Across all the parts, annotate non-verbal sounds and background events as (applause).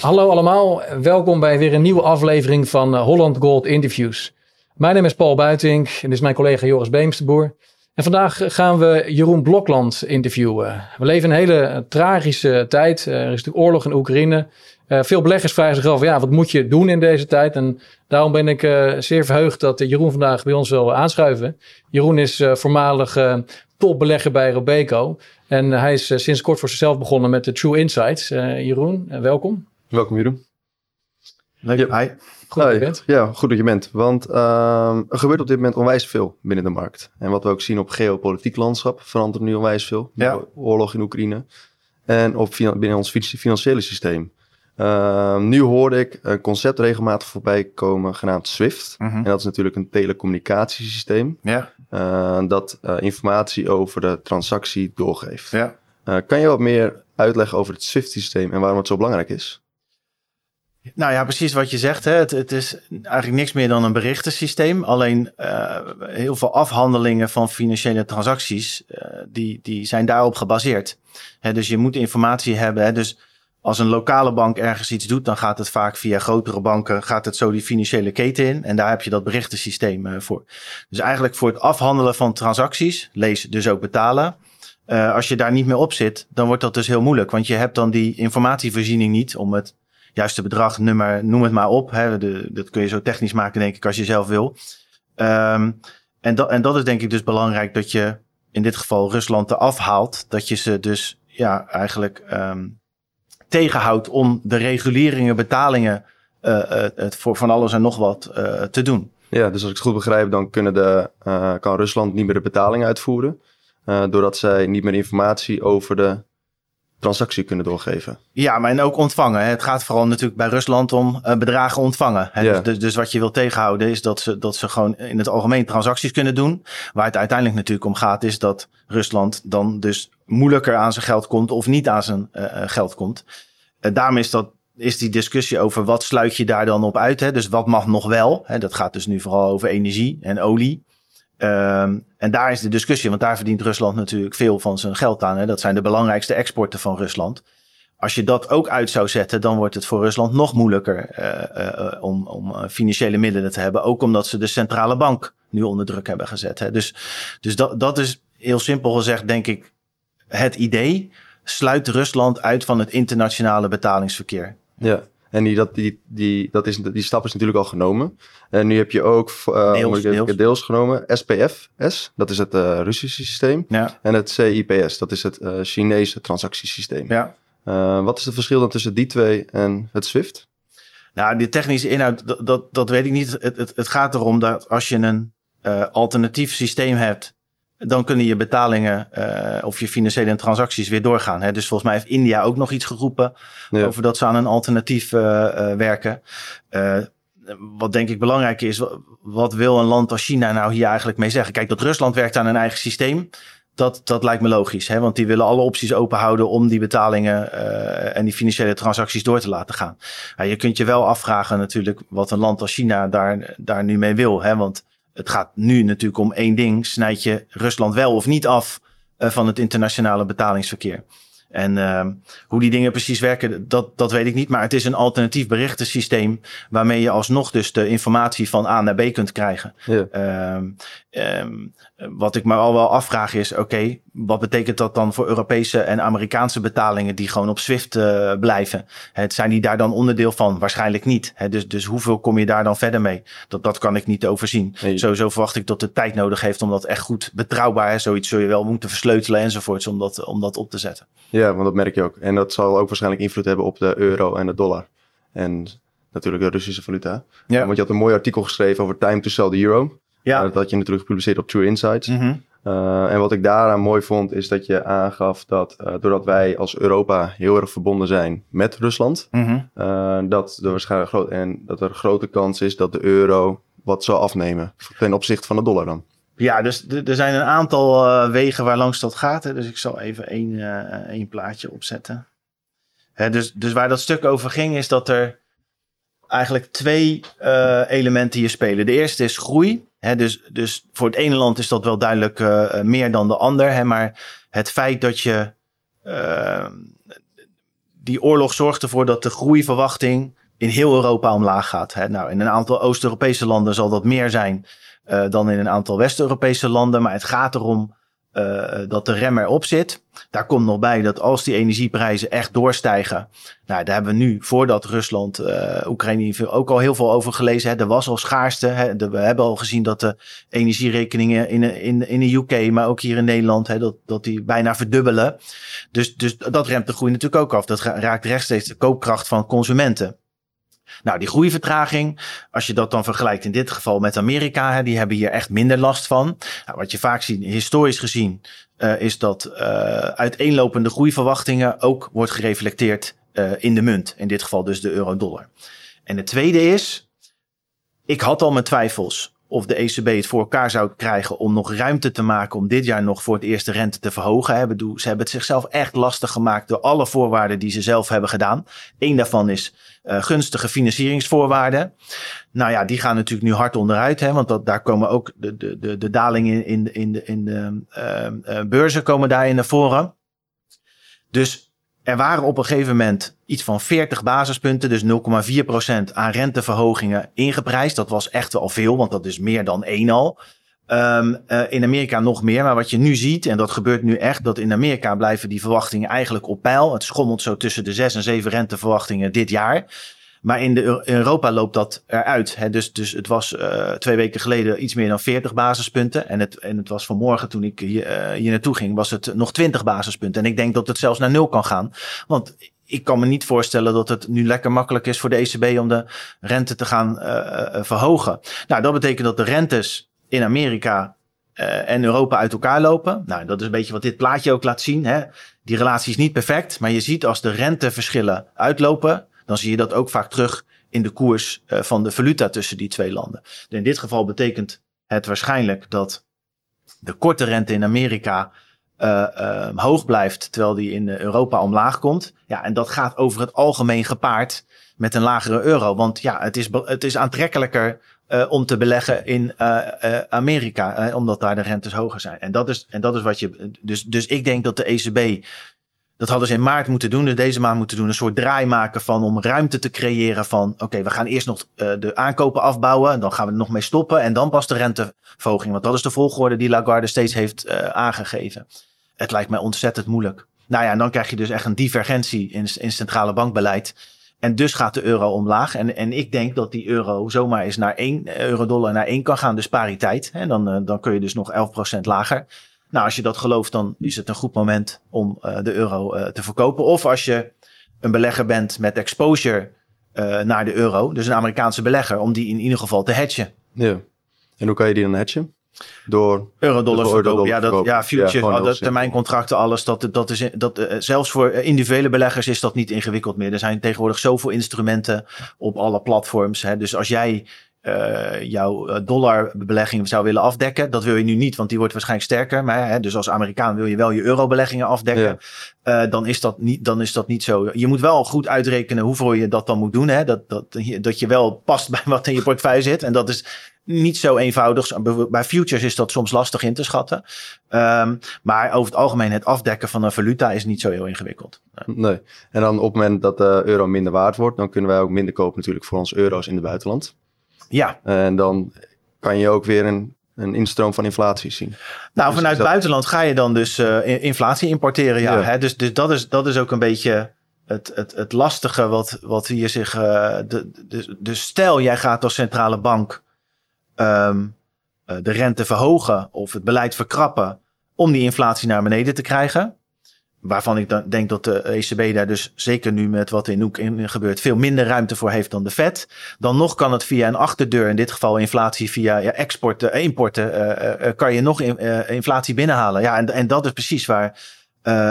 Hallo allemaal, welkom bij weer een nieuwe aflevering van eh, Holland Gold Interviews. Mijn naam is Paul Buitink en dit is mijn collega Joris Beemsterboer. En vandaag gaan we Jeroen Blokland interviewen. We leven een hele eh, tragische tijd. Eh, er is natuurlijk oorlog in Oekraïne. veel beleggers vragen zich af, ja, wat moet je doen in deze tijd? En daarom ben ik zeer verheugd dat Jeroen vandaag bij ons wil aanschuiven. Jeroen is voormalig topbelegger bij Robeco. En hij is sinds kort voor zichzelf begonnen met de True Insights. Jeroen, welkom. Welkom Jeroen. Leuk. Ja. Hi. Goed dat je bent. Ja, goed dat je bent. Want uh, er gebeurt op dit moment onwijs veel binnen de markt. En wat we ook zien op geopolitiek landschap verandert nu onwijs veel. Ja. Oorlog in Oekraïne. En op, binnen ons financiële systeem. Uh, nu hoorde ik een concept regelmatig voorbij komen genaamd SWIFT. Mhm. En dat is natuurlijk een telecommunicatiesysteem. Ja. Uh, dat uh, informatie over de transactie doorgeeft. Ja. Eh, kan je wat meer uitleggen over het SWIFT-systeem en waarom het zo belangrijk is? Nou ja, precies wat je zegt. Hè. Het, het, is eigenlijk niks meer dan een berichtensysteem. Alleen uh, heel veel afhandelingen van financiële transacties, uh, die, die zijn daarop gebaseerd. Hè, dus je moet informatie hebben. Hè. Dus als een lokale bank ergens iets doet, dan gaat het vaak via grotere banken, gaat het zo die financiële keten in. En daar heb je dat berichtensysteem uh, voor. Dus eigenlijk voor het afhandelen van transacties, lees dus ook betalen. Als je daar niet meer op zit, dan wordt dat dus heel moeilijk. Want je hebt dan die informatievoorziening niet om het juiste bedrag, nummer, noem het maar op. Hè, de, dat kun je zo technisch maken, denk ik, als je zelf wil. Um, en, dat, en dat is denk ik dus belangrijk dat je in dit geval Rusland eraf haalt. Dat je ze dus ja, eigenlijk um, tegenhoudt om de reguleringen, betalingen, uh, uh, het voor van alles en nog wat uh, te doen. Ja, dus als ik het goed begrijp, dan kunnen de, kan Rusland niet meer de betalingen uitvoeren. doordat zij niet meer informatie over de transactie kunnen doorgeven. Ja, maar en ook ontvangen. Het gaat vooral natuurlijk bij Rusland om uh, bedragen ontvangen. Hè? Dus, dus, dus, wat je wil tegenhouden is dat ze, dat ze gewoon in het algemeen transacties kunnen doen. Waar het uiteindelijk natuurlijk om gaat is dat Rusland dan dus moeilijker aan zijn geld komt of niet aan zijn uh, geld komt. Uh, daarom is dat is die discussie over wat sluit je daar dan op uit. Hè? Dus wat mag nog wel? Hè? Dat gaat dus nu vooral over energie en olie. Um, en daar is de discussie, want daar verdient Rusland natuurlijk veel van zijn geld aan. Hè. Dat zijn de belangrijkste exporten van Rusland. Als je dat ook uit zou zetten, dan wordt het voor Rusland nog moeilijker uh, uh, om, om financiële middelen te hebben. Ook omdat ze de centrale bank nu onder druk hebben gezet. Hè. Dus, dus dat, dat is heel simpel gezegd, denk ik, het idee. Sluit Rusland uit van het internationale betalingsverkeer. Ja. En die, dat, die, die, dat is, die stap is natuurlijk al genomen. En nu heb je ook uh, deels, deels. deels, genomen SPFS, dat is het uh, Russische systeem. Ja. En het CIPS, dat is het uh, Chinese transactiesysteem. Ja. wat is het verschil dan tussen die twee en het SWIFT? Nou, die technische inhoud, dat, dat, dat weet ik niet. Het, het, het gaat erom dat als je een alternatief systeem hebt dan kunnen je betalingen uh, of je financiële transacties weer doorgaan. Hè? Dus volgens mij heeft India ook nog iets geroepen over dat ze aan een alternatief uh, uh, werken. wat denk ik belangrijk is, wat wil een land als China nou hier eigenlijk mee zeggen? Kijk, dat Rusland werkt aan een eigen systeem. Dat, dat lijkt me logisch, hè? want die willen alle opties open houden om die betalingen en die financiële transacties door te laten gaan. Je kunt je wel afvragen natuurlijk wat een land als China daar, daar nu mee wil. Hè? Want het gaat nu natuurlijk om één ding. Snijd je Rusland wel of niet af uh, van het internationale betalingsverkeer? En uh, hoe die dingen precies werken, dat, dat weet ik niet. Maar het is een alternatief berichtensysteem waarmee je alsnog dus de informatie van A naar B kunt krijgen. Ja. Uh, wat ik me al wel afvraag is, oké, wat betekent dat dan voor Europese en Amerikaanse betalingen die gewoon op SWIFT uh, blijven? Het, zijn die daar dan onderdeel van? Waarschijnlijk niet. Hè? Dus, dus hoeveel kom je daar dan verder mee? Dat, dat kan ik niet overzien. Nee. Sowieso verwacht ik dat het tijd nodig heeft om dat echt goed betrouwbaar, hè? zoiets zul je wel moeten versleutelen enzovoorts, om dat, om dat op te zetten. Ja, want dat merk je ook. En dat zal ook waarschijnlijk invloed hebben op de euro en de dollar. En natuurlijk de Russische valuta. Ja. Want je had een mooi artikel geschreven over time to sell the euro. Ja. dat had je natuurlijk gepubliceerd op True Insights. Mm -hmm. uh, en wat ik daaraan mooi vond, is dat je aangaf dat uh, doordat wij als Europa heel erg verbonden zijn met Rusland, mm -hmm. uh, dat, er waarschijnlijk groot, en dat er grote kans is dat de euro wat zal afnemen ten opzichte van de dollar dan. Ja, dus er zijn een aantal wegen waar langs dat gaat. Hè. Dus ik zal even één, één plaatje opzetten. Hè, dus, dus waar dat stuk over ging, is dat er eigenlijk twee elementen hier spelen. De eerste is groei dus, dus voor het ene land is dat wel duidelijk uh, meer dan de ander. Maar het feit dat je uh, die oorlog zorgt ervoor dat de groeiverwachting in heel Europa omlaag gaat. Nou, in een aantal Oost-Europese landen zal dat meer zijn uh, dan in een aantal West-Europese landen. Maar het gaat erom uh, dat de rem erop zit. Daar komt nog bij dat als die energieprijzen echt doorstijgen. Nou, daar hebben we nu, voordat Rusland uh, Oekraïne ook al heel veel over gelezen. Hè. Er was al schaarste. Hè. we hebben al gezien dat de energierekeningen in, in, in de UK, maar ook hier in Nederland, hè, dat, dat die bijna verdubbelen. Dus, dus dat remt de groei natuurlijk ook af. Dat raakt rechtstreeks de koopkracht van consumenten. Nou, die groeivertraging, als je dat dan vergelijkt in dit geval met Amerika, hè, die hebben hier echt minder last van. Nou, wat je vaak ziet, historisch gezien, uh, is dat uh, uiteenlopende groeiverwachtingen ook wordt gereflecteerd uh, in de munt. In dit geval dus de euro-dollar. En het tweede is, ik had al mijn twijfels of de ECB het voor elkaar zou krijgen om nog ruimte te maken om dit jaar nog voor het eerst de rente te verhogen. Ze hebben het zichzelf echt lastig gemaakt door alle voorwaarden die ze zelf hebben gedaan. Eén daarvan is uh, gunstige financieringsvoorwaarden. Nou ja, die gaan natuurlijk nu hard onderuit, hè, want dat, daar komen ook de, de, de, de dalingen in, in, de, in de uh, uh, beurzen komen daarin naar voren. Dus er waren op een gegeven moment iets van 40 basispunten, dus 0,4% aan renteverhogingen ingeprijsd. Dat was echt wel veel, want dat is meer dan één al. Um, uh, in Amerika nog meer, maar wat je nu ziet, en dat gebeurt nu echt, dat in Amerika blijven die verwachtingen eigenlijk op peil. Het schommelt zo tussen de 6 en 7 renteverwachtingen dit jaar. Maar in, de, Europa loopt dat eruit. Hè. Dus, dus het was uh, twee weken geleden iets meer dan 40 basispunten. En het, en het was vanmorgen toen ik hier, hier naartoe ging, was het nog 20 basispunten. En ik denk dat het zelfs naar nul kan gaan. Want ik kan me niet voorstellen dat het nu lekker makkelijk is voor de ECB om de rente te gaan verhogen. Nou, dat betekent dat de rentes in Amerika en Europa uit elkaar lopen. Nou, dat is een beetje wat dit plaatje ook laat zien. Hè. Die relatie is niet perfect, maar je ziet als de renteverschillen uitlopen dan zie je dat ook vaak terug in de koers uh, van de valuta tussen die twee landen. In dit geval betekent het waarschijnlijk dat de korte rente in Amerika uh, hoog blijft, terwijl die in Europa omlaag komt. Ja, en dat gaat over het algemeen gepaard met een lagere euro. Want ja, het is, het is aantrekkelijker uh, om te beleggen in uh, uh, Amerika, omdat daar de rentes hoger zijn. En dat is, en dat is wat je. Dus, dus ik denk dat de ECB dat hadden ze in maart moeten doen, dus deze maand moeten doen. Een soort draai maken van om ruimte te creëren van... oké, we gaan eerst nog de aankopen afbouwen. En dan gaan we er nog mee stoppen. En dan pas de renteverhoging. Want dat is de volgorde die Lagarde steeds heeft aangegeven. Het lijkt mij ontzettend moeilijk. Nou ja, en dan krijg je dus echt een divergentie in, in centrale bankbeleid. En dus gaat de euro omlaag. En, en ik denk dat die euro zomaar eens naar 1 euro-dollar naar 1 kan gaan. Dus pariteit. En dan, uh, dan kun je dus nog 11% lager. Nou, als je dat gelooft, dan is het een goed moment om uh, de euro te verkopen. Of als je een belegger bent met exposure naar de euro, dus een Amerikaanse belegger, om die in ieder geval te hedgen. Ja. En hoe kan je die dan hedgen? Door euro-dollars verkopen. Ja, dat, ja, futures, ja, dat, termijncontracten, alles. Dat, dat is, dat, zelfs voor individuele beleggers is dat niet ingewikkeld meer. Er zijn tegenwoordig zoveel instrumenten op alle platforms. Hè. Dus als jij uh, jouw eh, dollarbelegging zou willen afdekken. Dat wil je nu niet, want die wordt waarschijnlijk sterker. Maar hè, dus als Amerikaan wil je wel je eurobeleggingen afdekken. Ja. Uh, dan, is dat niet, dan is dat niet zo. Je moet wel goed uitrekenen hoeveel je dat dan moet doen. Hè? Dat, dat, dat je wel past bij wat in je portefeuille zit. En dat is niet zo eenvoudig. Bij futures is dat soms lastig in te schatten. Um, maar over het algemeen, het afdekken van een valuta is niet zo heel ingewikkeld. Nee. En dan op het moment dat de euro minder waard wordt, dan kunnen wij ook minder kopen natuurlijk voor ons euro's in het buitenland. Ja. En dan kan je ook weer een, een instroom van inflatie zien. Nou, dus vanuit het buitenland ga je dan dus uh, inflatie importeren. Ja, ja. Hè? Dus, dus dat, is, dat is ook een beetje het, het, het lastige wat, wat hier zich. Uh, de, de, de stel, jij gaat als centrale bank um, de rente verhogen of het beleid verkrappen om die inflatie naar beneden te krijgen waarvan ik dan denk dat de ECB daar dus zeker nu met wat in Oekraïne gebeurt veel minder ruimte voor heeft dan de Fed. Dan nog kan het via een achterdeur, in dit geval inflatie via ja, exporten, eh, importen, uh, uh, kan je nog in, inflatie binnenhalen. Ja, en, en dat is precies waar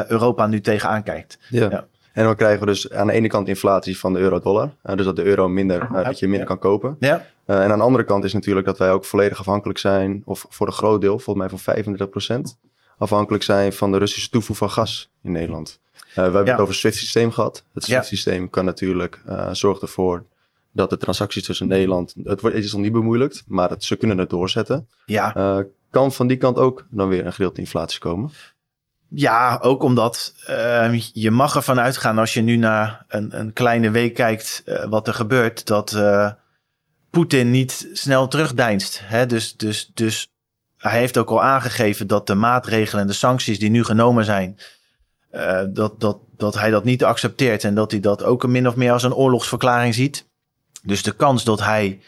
Europa nu tegenaan kijkt. Ja. ja. En dan krijgen we dus aan de ene kant inflatie van de euro-dollar. dus dat de euro minder, dat je minder kan kopen. Ja. en aan de andere kant is natuurlijk dat wij ook volledig afhankelijk zijn, of voor een groot deel, volgens mij voor 35 procent afhankelijk zijn van de Russische toevoer van gas in Nederland. We hebben ja. het over het SWIFT-systeem gehad. Het SWIFT-systeem ja. kan natuurlijk zorgt ervoor dat de transacties tussen Nederland, het, wordt, het is nog niet bemoeilijkt, maar het, ze kunnen het doorzetten. Ja. Kan van die kant ook dan weer een gedeelte inflatie komen? Ja, ook omdat uh, je mag ervan uitgaan als je nu naar een, een kleine week kijkt uh, wat er gebeurt, dat uh, Poetin niet snel terugdeinst. Hè? Dus, dus, dus hij heeft ook al aangegeven dat de maatregelen en de sancties die nu genomen zijn, dat, dat, dat hij dat niet accepteert en dat hij dat ook min of meer als een oorlogsverklaring ziet. Dus de kans dat hij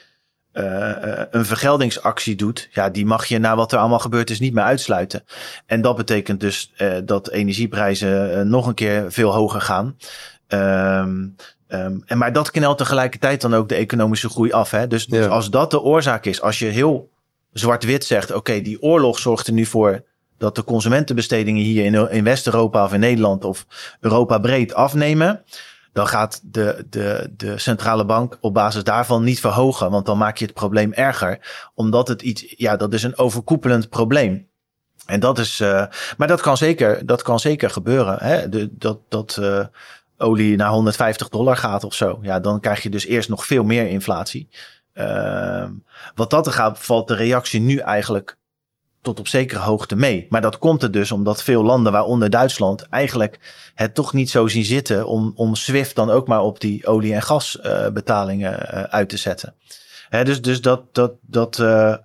uh, een vergeldingsactie doet, ja, die mag je na wat er allemaal gebeurd is niet meer uitsluiten. En dat betekent dus uh, dat energieprijzen nog een keer veel hoger gaan. Um, um, en maar dat knelt tegelijkertijd dan ook de economische groei af. Hè? Dus, dus als dat de oorzaak is, als je heel zwart-wit zegt, oké, die oorlog zorgt er nu voor dat de consumentenbestedingen hier in, in West-Europa of in Nederland of Europa breed afnemen dan gaat de, de, de centrale bank op basis daarvan niet verhogen. Want dan maak je het probleem erger. Omdat het iets, ja, dat is een overkoepelend probleem. En dat is, uh, maar dat kan zeker, dat kan zeker gebeuren. Hè? De, dat dat uh, olie naar 150 dollar gaat of zo. Ja, dan krijg je dus eerst nog veel meer inflatie. Uh, wat dat er gaat, valt de reactie nu eigenlijk tot op zekere hoogte mee. Maar dat komt er dus omdat veel landen, waaronder Duitsland, eigenlijk het toch niet zo zien zitten om, om SWIFT dan ook maar op die olie- en gasbetalingen uh, uit te zetten. Hè, dus, dus dat, dat, dat uh,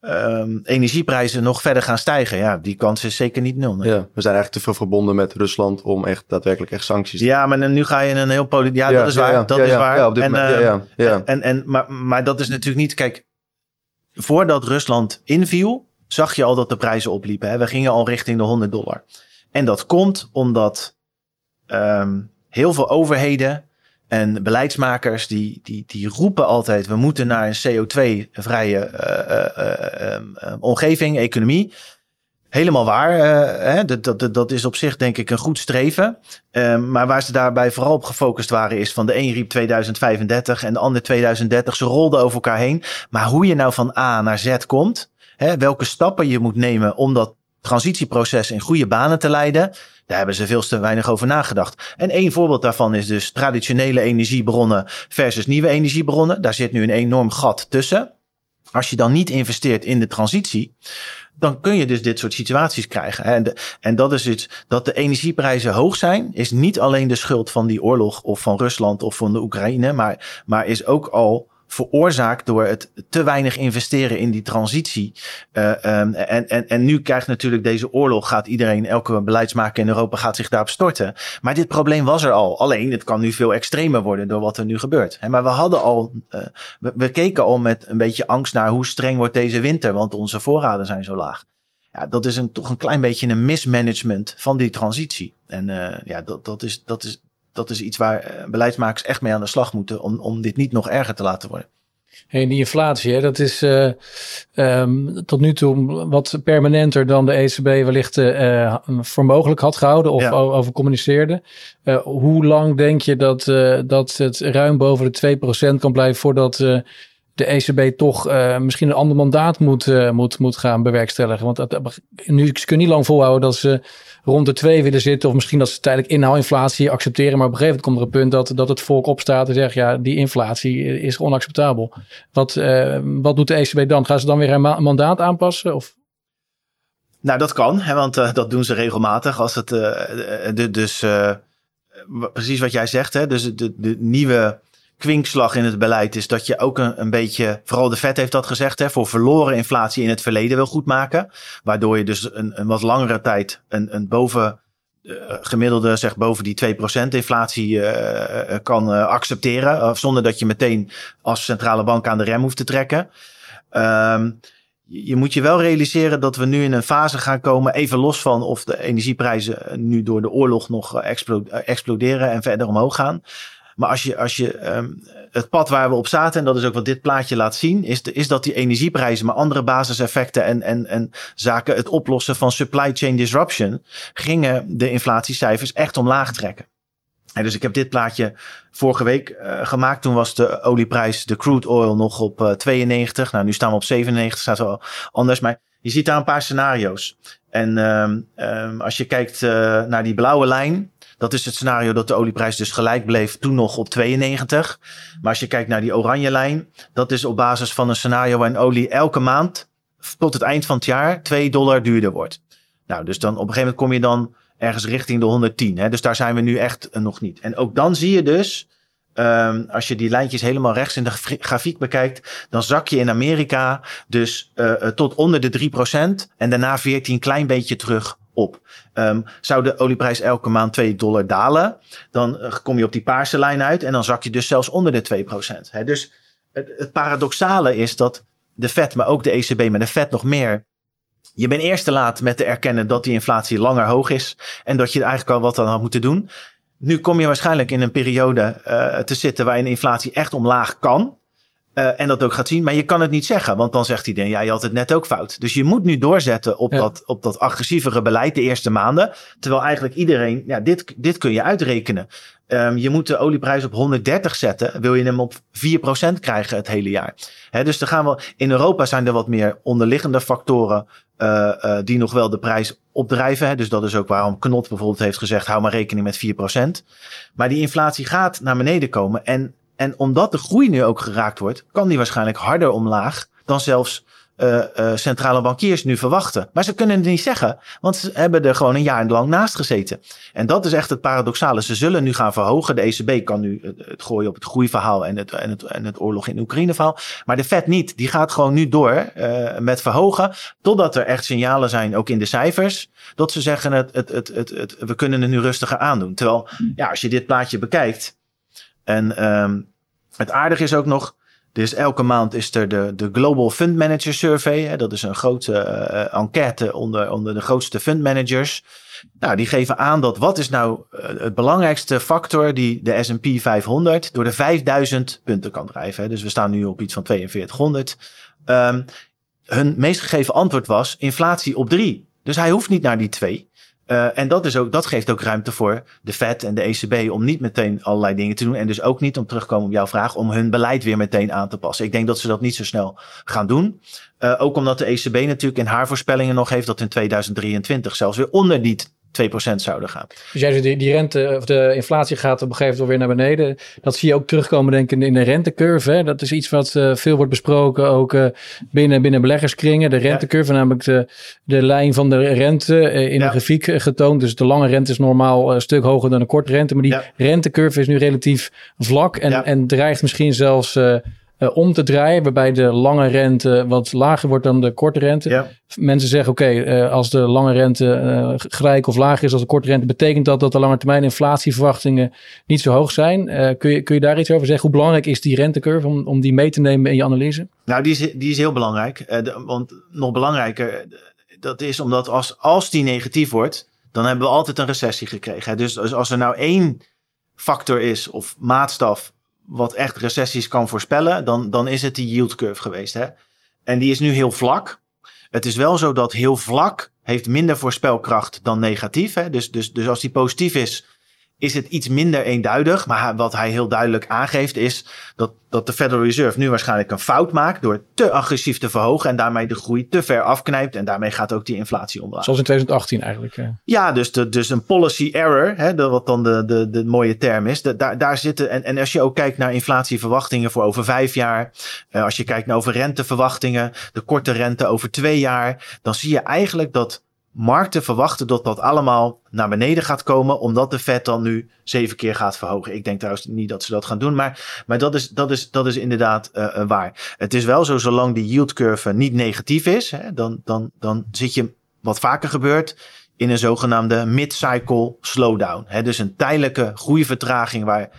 um, energieprijzen nog verder gaan stijgen, ja, die kans is zeker niet nul. Nee. Ja, we zijn eigenlijk te veel verbonden met Rusland om echt daadwerkelijk echt sancties te Ja, maar nu ga je in een heel politiek. Ja, ja, dat is waar. Ja, dat is waar. en, uh, ja, en, en, maar, maar dat is natuurlijk niet. Kijk, voordat Rusland inviel, zag je al dat de prijzen opliepen. Hè? We gingen al richting de 100 dollar. En dat komt omdat um, heel veel overheden en beleidsmakers die, die, die roepen altijd: we moeten naar een CO2-vrije uh, uh, uh, omgeving, economie. Helemaal waar. Hè? Dat, dat, dat is op zich denk ik een goed streven. Maar waar ze daarbij vooral op gefocust waren is van de een riep 2035 en de ander 2030. Ze rolden over elkaar heen. Maar hoe je nou van A naar Z komt, Hè, welke stappen je moet nemen om dat transitieproces in goede banen te leiden. Daar hebben ze veel te weinig over nagedacht. En één voorbeeld daarvan is dus traditionele energiebronnen versus nieuwe energiebronnen. Daar zit nu een enorm gat tussen. Als je dan niet investeert in de transitie, dan kun je dus dit soort situaties krijgen. En, en dat is iets dat de energieprijzen hoog zijn, is niet alleen de schuld van die oorlog of van Rusland of van de Oekraïne, maar, maar is ook al veroorzaakt door het te weinig investeren in die transitie. Uh, um, en, en, en nu krijgt natuurlijk deze oorlog, gaat iedereen, elke beleidsmaker in Europa gaat zich daarop storten. Maar dit probleem was er al. Alleen het kan nu veel extremer worden door wat er nu gebeurt. maar we hadden al, uh, we, keken al met een beetje angst naar hoe streng wordt deze winter, want onze voorraden zijn zo laag. Ja, dat is een, toch een klein beetje een mismanagement van die transitie. En uh, ja, dat, dat, is, dat, is, dat is iets waar eh, beleidsmakers echt mee aan de slag moeten om, om dit niet nog erger te laten worden. Hey, die inflatie, hè, dat is uh, um, tot nu toe wat permanenter dan de ECB wellicht uh, voor mogelijk had gehouden of ja. over communiceerde. Uh, hoe lang denk je dat, dat het ruim boven de 2% kan blijven voordat de ECB toch misschien een ander mandaat moet, moet, moet gaan bewerkstelligen? Want nu, ze kunnen niet lang volhouden dat ze rond de twee willen zitten. Of misschien dat ze tijdelijk inhaalinflatie accepteren. Maar op een gegeven moment komt er een punt dat, dat het volk opstaat en zegt: ja, die inflatie is onacceptabel. Wat, uh, wat doet de ECB dan? Gaan ze dan weer een ma mandaat aanpassen? Of? Nou, dat kan, hè, want dat doen ze regelmatig. Als het, de, dus precies wat jij zegt, hè, dus de, de nieuwe kwinkslag in het beleid is dat je ook een, een beetje, vooral de Fed heeft dat gezegd, hè, voor verloren inflatie in het verleden wil goedmaken. Waardoor je dus een, een wat langere tijd een, een boven uh, gemiddelde, zeg boven die 2% inflatie uh, kan uh, accepteren. zonder dat je meteen als centrale bank aan de rem hoeft te trekken. Um, je moet je wel realiseren dat we nu in een fase gaan komen, even los van of de energieprijzen nu door de oorlog nog exploderen en verder omhoog gaan. Maar als je, als je um, het pad waar we op zaten, en dat is ook wat dit plaatje laat zien, is, is dat die energieprijzen, maar andere basiseffecten en, en, en zaken, het oplossen van supply chain disruption, gingen de inflatiecijfers echt omlaag trekken. En dus ik heb dit plaatje vorige week uh, gemaakt. Toen was de olieprijs, de crude oil, nog op uh, 92. Nou, nu staan we op 97, staat wel anders. Maar je ziet daar een paar scenario's. En um, um, als je kijkt uh, naar die blauwe lijn, dat is het scenario dat de olieprijs dus gelijk bleef toen nog op 92. Maar als je kijkt naar die oranje lijn, dat is op basis van een scenario waarin olie elke maand tot het eind van het jaar 2 dollar duurder wordt. Nou, dus dan op een gegeven moment kom je dan ergens richting de 110. Hè? Dus daar zijn we nu echt nog niet. En ook dan zie je dus, um, als je die lijntjes helemaal rechts in de grafiek bekijkt, dan zak je in Amerika dus uh, tot onder de 3% en daarna 14 klein beetje terug op. Um, zou de olieprijs elke maand 2 dollar dalen, dan uh, kom je op die paarse lijn uit en dan zak je dus zelfs onder de 2%. Hè? Dus het, het paradoxale is dat de Fed, maar ook de ECB, maar de Fed nog meer, je bent eerst te laat met te erkennen dat die inflatie langer hoog is en dat je eigenlijk al wat aan had moeten doen. Nu kom je waarschijnlijk in een periode uh, te zitten waarin inflatie echt omlaag kan. Uh, en dat ook gaat zien. Maar je kan het niet zeggen, want dan zegt iedereen, ja, je had het net ook fout. Dus je moet nu doorzetten op, dat, op dat agressievere beleid de eerste maanden. Terwijl eigenlijk iedereen, ja, dit, dit kun je uitrekenen. Um, je moet de olieprijs op 130 zetten. Wil je hem op 4% krijgen het hele jaar. He, dus er gaan wel, in Europa zijn er wat meer onderliggende factoren uh, uh, die nog wel de prijs opdrijven. Dus dat is ook waarom Knot bijvoorbeeld heeft gezegd: hou maar rekening met 4%. Maar die inflatie gaat naar beneden komen. En, en omdat de groei nu ook geraakt wordt, kan die waarschijnlijk harder omlaag dan zelfs uh, centrale bankiers nu verwachten. Maar ze kunnen het niet zeggen, want ze hebben er gewoon een jaar lang naast gezeten. En dat is echt het paradoxale. Ze zullen nu gaan verhogen. De ECB kan nu het, het gooien op het groeiverhaal en het, en, het, en het oorlog in Oekraïne verhaal. Maar de Fed niet. Die gaat gewoon nu door uh, met verhogen. Totdat er echt signalen zijn, ook in de cijfers, dat ze zeggen het, het, het, het, het, we kunnen het nu rustiger aandoen. Terwijl, ja, als je dit plaatje bekijkt. En um, het aardige is ook nog dus elke maand is er de, de Global Fund Manager Survey. Hè, dat is een grote uh, enquête onder, onder de grootste fund managers. Nou, die geven aan dat wat is nou uh, het belangrijkste factor die de S&P 500 door de 5000 punten kan drijven. Hè. Dus we staan nu op iets van 4200. Um, hun meest gegeven antwoord was inflatie op 3. Dus hij hoeft niet naar die 2. Uh, en dat, is ook, dat geeft ook ruimte voor de Fed en de ECB om niet meteen allerlei dingen te doen. En dus ook niet om terugkomen op jouw vraag, om hun beleid weer meteen aan te passen. Ik denk dat ze dat niet zo snel gaan doen. Uh, ook omdat de ECB natuurlijk in haar voorspellingen nog heeft dat in 2023 zelfs weer onder die 2% zouden gaan. Dus jij zegt die, die rente of de inflatie gaat op een gegeven moment weer naar beneden. Dat zie je ook terugkomen denk ik in de rentecurve. Hè? Dat is iets wat uh, veel wordt besproken ook uh, binnen, binnen beleggerskringen. De rentecurve, ja. namelijk de, de lijn van de rente uh, in ja. een grafiek getoond. Dus de lange rente is normaal een stuk hoger dan de korte rente. Maar die ja. rentecurve is nu relatief vlak en, en dreigt misschien zelfs uh, om te draaien, waarbij de lange rente wat lager wordt dan de korte rente. Ja. Mensen zeggen, oké, okay, uh, als de lange rente uh, gelijk of lager is als de korte rente, betekent dat dat de lange termijn inflatieverwachtingen niet zo hoog zijn. kun, je, kun je daar iets over zeggen? Hoe belangrijk is die rentecurve om, om die mee te nemen in je analyse? Nou, die is, die is heel belangrijk. De, want nog belangrijker, dat is omdat als, als die negatief wordt, dan hebben we altijd een recessie gekregen. Dus, dus als er nou één factor is of maatstaf wat echt recessies kan voorspellen, dan, dan is het die yield curve geweest. Hè? En die is nu heel vlak. Het is wel zo dat heel vlak heeft minder voorspelkracht dan negatief. Hè? Dus, dus, dus als die positief is, is het iets minder eenduidig. Maar wat hij heel duidelijk aangeeft is dat, dat de Federal Reserve nu waarschijnlijk een fout maakt door te agressief te verhogen en daarmee de groei te ver afknijpt. En daarmee gaat ook die inflatie omlaag. Zoals in 2018 eigenlijk. Ja, ja dus, de, dus een policy error, hè, de, wat dan de, de, de mooie term is. De, daar, daar zitten, en, en als je ook kijkt naar inflatieverwachtingen voor over vijf jaar. Uh, als je kijkt naar over renteverwachtingen, de korte rente over twee jaar. Dan zie je eigenlijk dat markten verwachten dat dat allemaal naar beneden gaat komen, omdat de Fed dan nu zeven keer gaat verhogen. Ik denk trouwens niet dat ze dat gaan doen, maar, maar dat, is, dat, is, dat is inderdaad uh, waar. Het is wel zo, zolang die yield curve niet negatief is, hè, dan, dan, dan zit je wat vaker gebeurt in een zogenaamde mid-cycle slowdown. Hè, dus een tijdelijke groeivertraging waar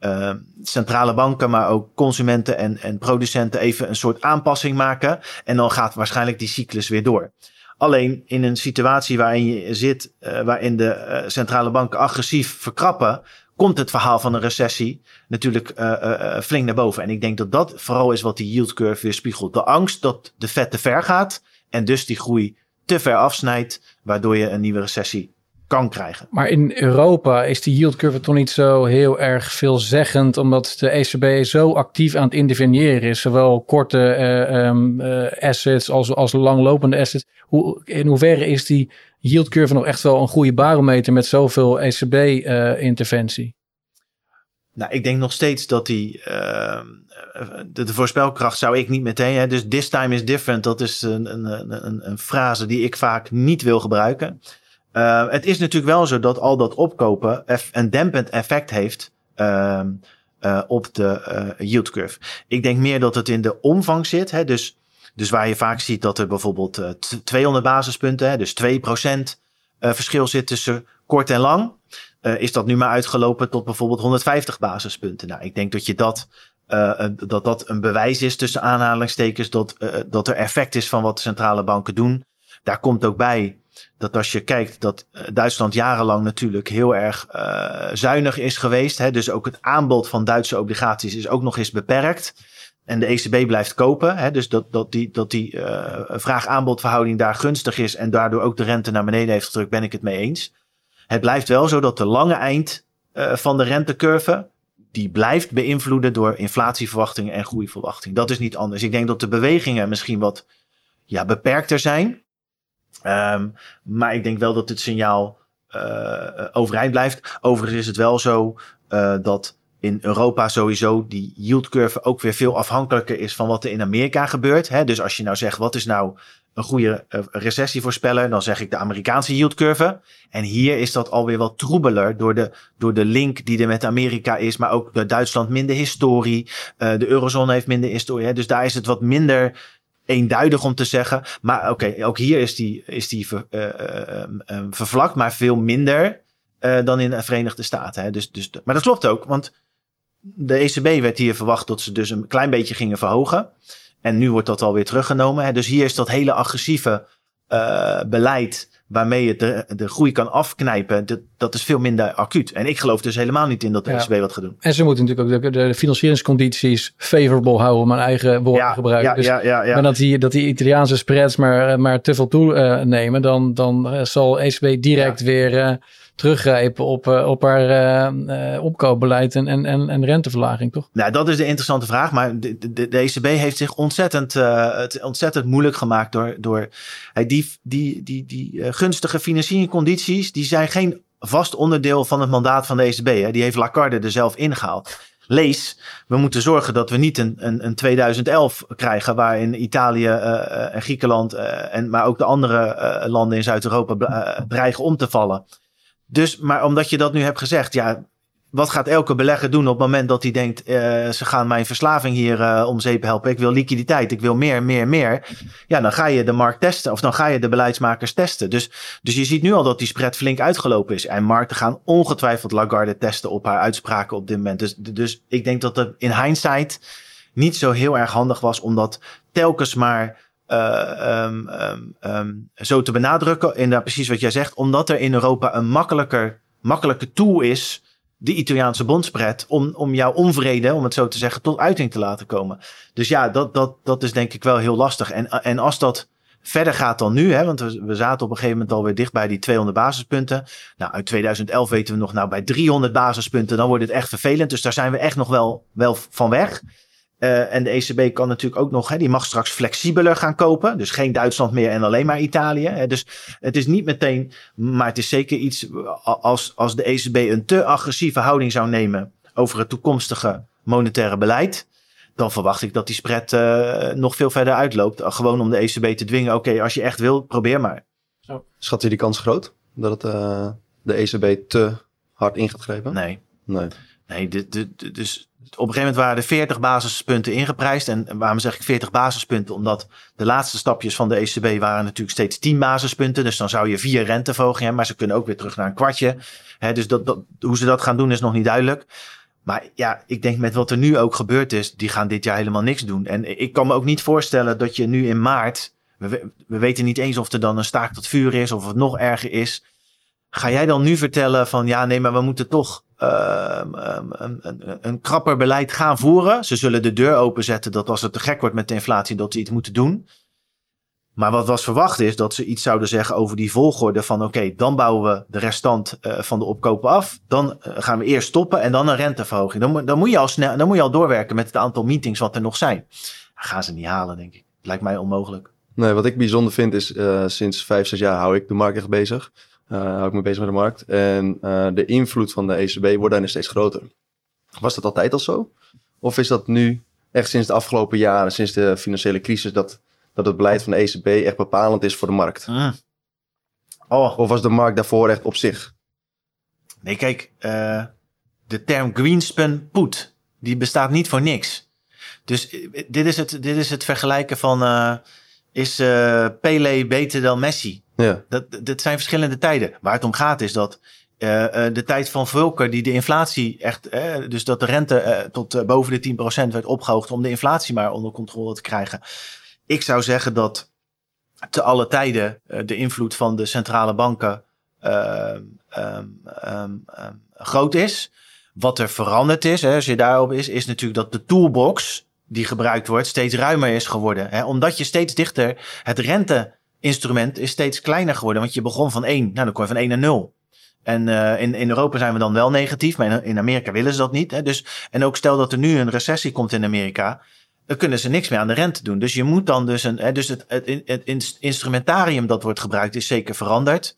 uh, centrale banken, maar ook consumenten en, en producenten even een soort aanpassing maken. En dan gaat waarschijnlijk die cyclus weer door. Alleen in een situatie waarin je zit, uh, waarin de uh, centrale banken agressief verkrappen, komt het verhaal van een recessie natuurlijk uh, flink naar boven. En ik denk dat dat vooral is wat die yield curve weer spiegelt. De angst dat de vet te ver gaat en dus die groei te ver afsnijdt, waardoor je een nieuwe recessie kan krijgen. Maar in Europa is die yield curve toch niet zo heel erg veelzeggend, omdat de ECB zo actief aan het interveneren is, zowel korte uh, um, uh, assets als, als langlopende assets. Hoe, in hoeverre is die yield curve nog echt wel een goede barometer met zoveel ECB-interventie? Nou, ik denk nog steeds dat die. Uh, de, de, voorspelkracht zou ik niet meteen. Hè, dus this time is different. Dat is een, een, een, een frase die ik vaak niet wil gebruiken. Uh, het is natuurlijk wel zo dat al dat opkopen een dempend effect heeft. Uh, op de yield curve. Ik denk meer dat het in de omvang zit. Hè, dus, dus waar je vaak ziet dat er bijvoorbeeld 200 basispunten, hè, dus 2% verschil zit tussen kort en lang. Is dat nu maar uitgelopen tot bijvoorbeeld 150 basispunten. Nou, ik denk dat je dat, dat, dat een bewijs is tussen aanhalingstekens dat, dat er effect is van wat de centrale banken doen. Daar komt ook bij dat als je kijkt dat Duitsland jarenlang natuurlijk heel erg zuinig is geweest. Hè, dus ook het aanbod van Duitse obligaties is ook nog eens beperkt. En de ECB blijft kopen. Hè, dus dat, dat die, dat die vraag-aanbodverhouding daar gunstig is en daardoor ook de rente naar beneden heeft gedrukt, ben ik het mee eens. Het blijft wel zo dat de lange eind van de rentecurve, die blijft beïnvloeden door inflatieverwachtingen en groeiverwachting. Dat is niet anders. Ik denk dat de bewegingen misschien wat ja, beperkter zijn. Um, maar ik denk wel dat het signaal uh, overeind blijft. Overigens is het wel zo uh, dat in Europa sowieso die yieldcurve ook weer veel afhankelijker is van wat er in Amerika gebeurt. Hè? Dus als je nou zegt, wat is nou een goede uh, recessievoorspeller, dan zeg ik de Amerikaanse yieldcurve. En hier is dat alweer wat troebeler door de, door de link die er met Amerika is, maar ook Duitsland minder historie. De eurozone heeft minder historie. Hè? Dus daar is het wat minder eenduidig om te zeggen. Maar oké, ook hier is die, is die ver, uh, vervlakt, maar veel minder dan in de Verenigde Staten. Hè? Dus, dus, maar dat klopt ook, want de ECB werd hier verwacht dat ze dus een klein beetje gingen verhogen. En nu wordt dat alweer teruggenomen. Hè. Dus hier is dat hele agressieve beleid waarmee je de, de groei kan afknijpen, dat, dat is veel minder acuut. En ik geloof dus helemaal niet in dat de ja. ECB wat gaat doen. En ze moeten natuurlijk ook de, de financieringscondities favorable houden, om mijn eigen woorden ja, te gebruiken. Ja, dus, ja, ja, ja. Maar dat die, dat die Italiaanse spreads maar, maar te veel toenemen, dan, dan zal ECB direct weer... Uh, teruggrijpen op, uh, op haar uh, opkoopbeleid en, en, en, en renteverlaging, toch? Nou, dat is de interessante vraag. Maar de, de, ECB heeft zich ontzettend, het ontzettend moeilijk gemaakt door, door die, die, die, die gunstige financieringcondities. Die zijn geen vast onderdeel van het mandaat van de ECB. Hè. Die heeft Lagarde er zelf ingehaald. Lees, we moeten zorgen dat we niet een, een, een 2011 krijgen waarin Italië en Griekenland, en, maar ook de andere landen in Zuid-Europa dreigen om te vallen. Dus, maar omdat je dat nu hebt gezegd, ja, wat gaat elke belegger doen op het moment dat hij denkt, uh, ze gaan mijn verslaving hier uh, om zeep helpen. Ik wil liquiditeit, ik wil meer, meer, meer. Ja, dan ga je de markt testen of dan ga je de beleidsmakers testen. Dus, dus je ziet nu al dat die spread flink uitgelopen is. En markten gaan ongetwijfeld Lagarde testen op haar uitspraken op dit moment. Dus, dus ik denk dat het in hindsight niet zo heel erg handig was om dat telkens maar uh, um, um, um, zo te benadrukken. Inderdaad, precies wat jij zegt. Omdat er in Europa een makkelijker, makkelijke tool is. De Italiaanse bondspread. Om, om jouw onvrede, om het zo te zeggen, tot uiting te laten komen. Dus ja, dat, dat, dat is denk ik wel heel lastig. En, en als dat verder gaat dan nu, hè, want we, we zaten op een gegeven moment alweer dicht bij die 200 basispunten. Nou, uit 2011 weten we nog, nou bij 300 basispunten, dan wordt het echt vervelend. Dus daar zijn we echt nog wel, wel van weg. Uh, en de ECB kan natuurlijk ook nog, hè, die mag straks flexibeler gaan kopen. Dus geen Duitsland meer en alleen maar Italië. Hè. Dus het is niet meteen, maar het is zeker iets als, als de ECB een te agressieve houding zou nemen over het toekomstige monetaire beleid. Dan verwacht ik dat die spread uh, nog veel verder uitloopt. Gewoon om de ECB te dwingen. Oké, okay, als je echt wil, probeer maar. Zo. Schat u die kans groot? Dat het, uh, de ECB te hard in gaat grijpen? Nee. Nee. Nee, de, de, de, dus op een gegeven moment waren er 40 basispunten ingeprijsd. En waarom zeg ik 40 basispunten? Omdat de laatste stapjes van de ECB waren natuurlijk steeds 10 basispunten. Dus dan zou je vier renteverhogingen hebben. Maar ze kunnen ook weer terug naar een kwartje. Dus dat, hoe ze dat gaan doen is nog niet duidelijk. Maar ja, ik denk met wat er nu ook gebeurd is, die gaan dit jaar helemaal niks doen. En ik kan me ook niet voorstellen dat je nu in maart, we, we weten niet eens of er dan een staak tot vuur is of het nog erger is. Ga jij dan nu vertellen van ja, nee, maar we moeten toch uh, een, krapper beleid gaan voeren? Ze zullen de deur openzetten dat als het te gek wordt met de inflatie, dat ze iets moeten doen. Maar wat was verwacht is dat ze iets zouden zeggen over die volgorde van oké, dan bouwen we de restant uh, van de opkopen af. Dan uh, gaan we eerst stoppen en dan een renteverhoging. Dan, dan, moet je al snel, dan moet je al doorwerken met het aantal meetings wat er nog zijn. Gaan ze niet halen, denk ik. Lijkt mij onmogelijk. Nee, wat ik bijzonder vind is, uh, sinds vijf, zes jaar hou ik de markt echt bezig. Uh, hou ik me bezig met de markt. En uh, de invloed van de ECB wordt daarin steeds groter. Was dat altijd al zo? Of is dat nu echt sinds de afgelopen jaren, sinds de financiële crisis, dat, dat het beleid van de ECB echt bepalend is voor de markt? Mm. Oh, Of was de markt daarvoor echt op zich? nee, kijk, eh, de term Greenspan put, die bestaat niet voor niks. Dus eh, dit is het, dit is het vergelijken van, eh, is eh Pele beter dan Messi? Ja, Dat, dat zijn verschillende tijden. Waar het om gaat is dat eh, eh, de tijd van Volcker, die de inflatie echt, eh, dus dat de rente tot boven de 10% werd opgehoogd om de inflatie maar onder controle te krijgen. Ik zou zeggen dat te alle tijden de invloed van de centrale banken ehm, ehm, ehm, groot is. Wat er veranderd is, hè, als je daarop is, is natuurlijk dat de toolbox die gebruikt wordt steeds ruimer is geworden. Hè, omdat je steeds dichter, het renteinstrument is steeds kleiner geworden. Want je begon van 1, nou dan kon je van 1 naar 0. En eh, in, in Europa zijn we dan wel negatief, maar in, in Amerika willen ze dat niet. Hè? Dus, en ook stel dat er nu een recessie komt in Amerika, dan kunnen ze niks meer aan de rente doen. Dus je moet dan dus een, hè, dus het, het, instrumentarium dat wordt gebruikt is zeker veranderd.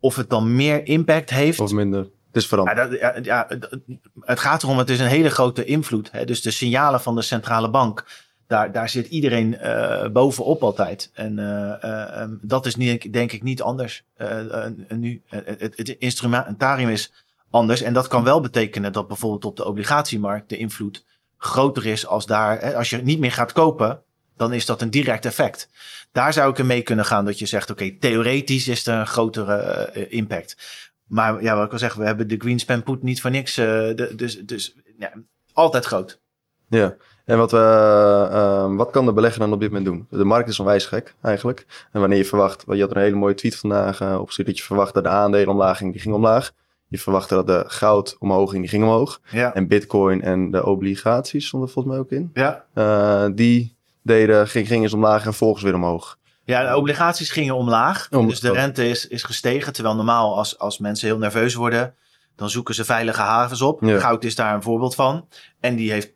Of het dan meer impact heeft. of minder. Het is veranderd. Ja, dat, ja, het gaat erom, het is een hele grote invloed. Hè? Dus de signalen van de centrale bank, daar, daar zit iedereen eh, bovenop altijd. En ehm, dat is niet, denk ik niet anders nu. Het, het instrumentarium is anders. En dat kan wel betekenen dat bijvoorbeeld op de obligatiemarkt de invloed groter is als daar. Hè, als je niet meer gaat kopen, dan is dat een direct effect. Daar zou ik er mee kunnen gaan dat je zegt, oké, theoretisch is er een grotere impact. Maar ja, wat ik wil zeggen, we hebben de Greenspan put niet voor niks. de, dus dus ja, altijd groot. Ja, en wat, we, ehm, wat kan de belegger dan op dit moment doen? De markt is onwijs gek eigenlijk. En wanneer je verwacht, want je had een hele mooie tweet vandaag uh, opgestuurd dat je verwachtte dat de aandelen omlaag die ging omlaag. Je verwachtte dat de goud omhoog ging, die ging omhoog. Ja, En bitcoin en de obligaties stonden volgens mij ook in. ja. Eh, die deden, ging, gingen eens omlaag en volgens weer omhoog. ja de obligaties gingen omlaag. Om- dus de rente is, is gestegen. Terwijl normaal als, als mensen heel nerveus worden, dan zoeken ze veilige havens op. Ja. Goud is daar een voorbeeld van. En die heeft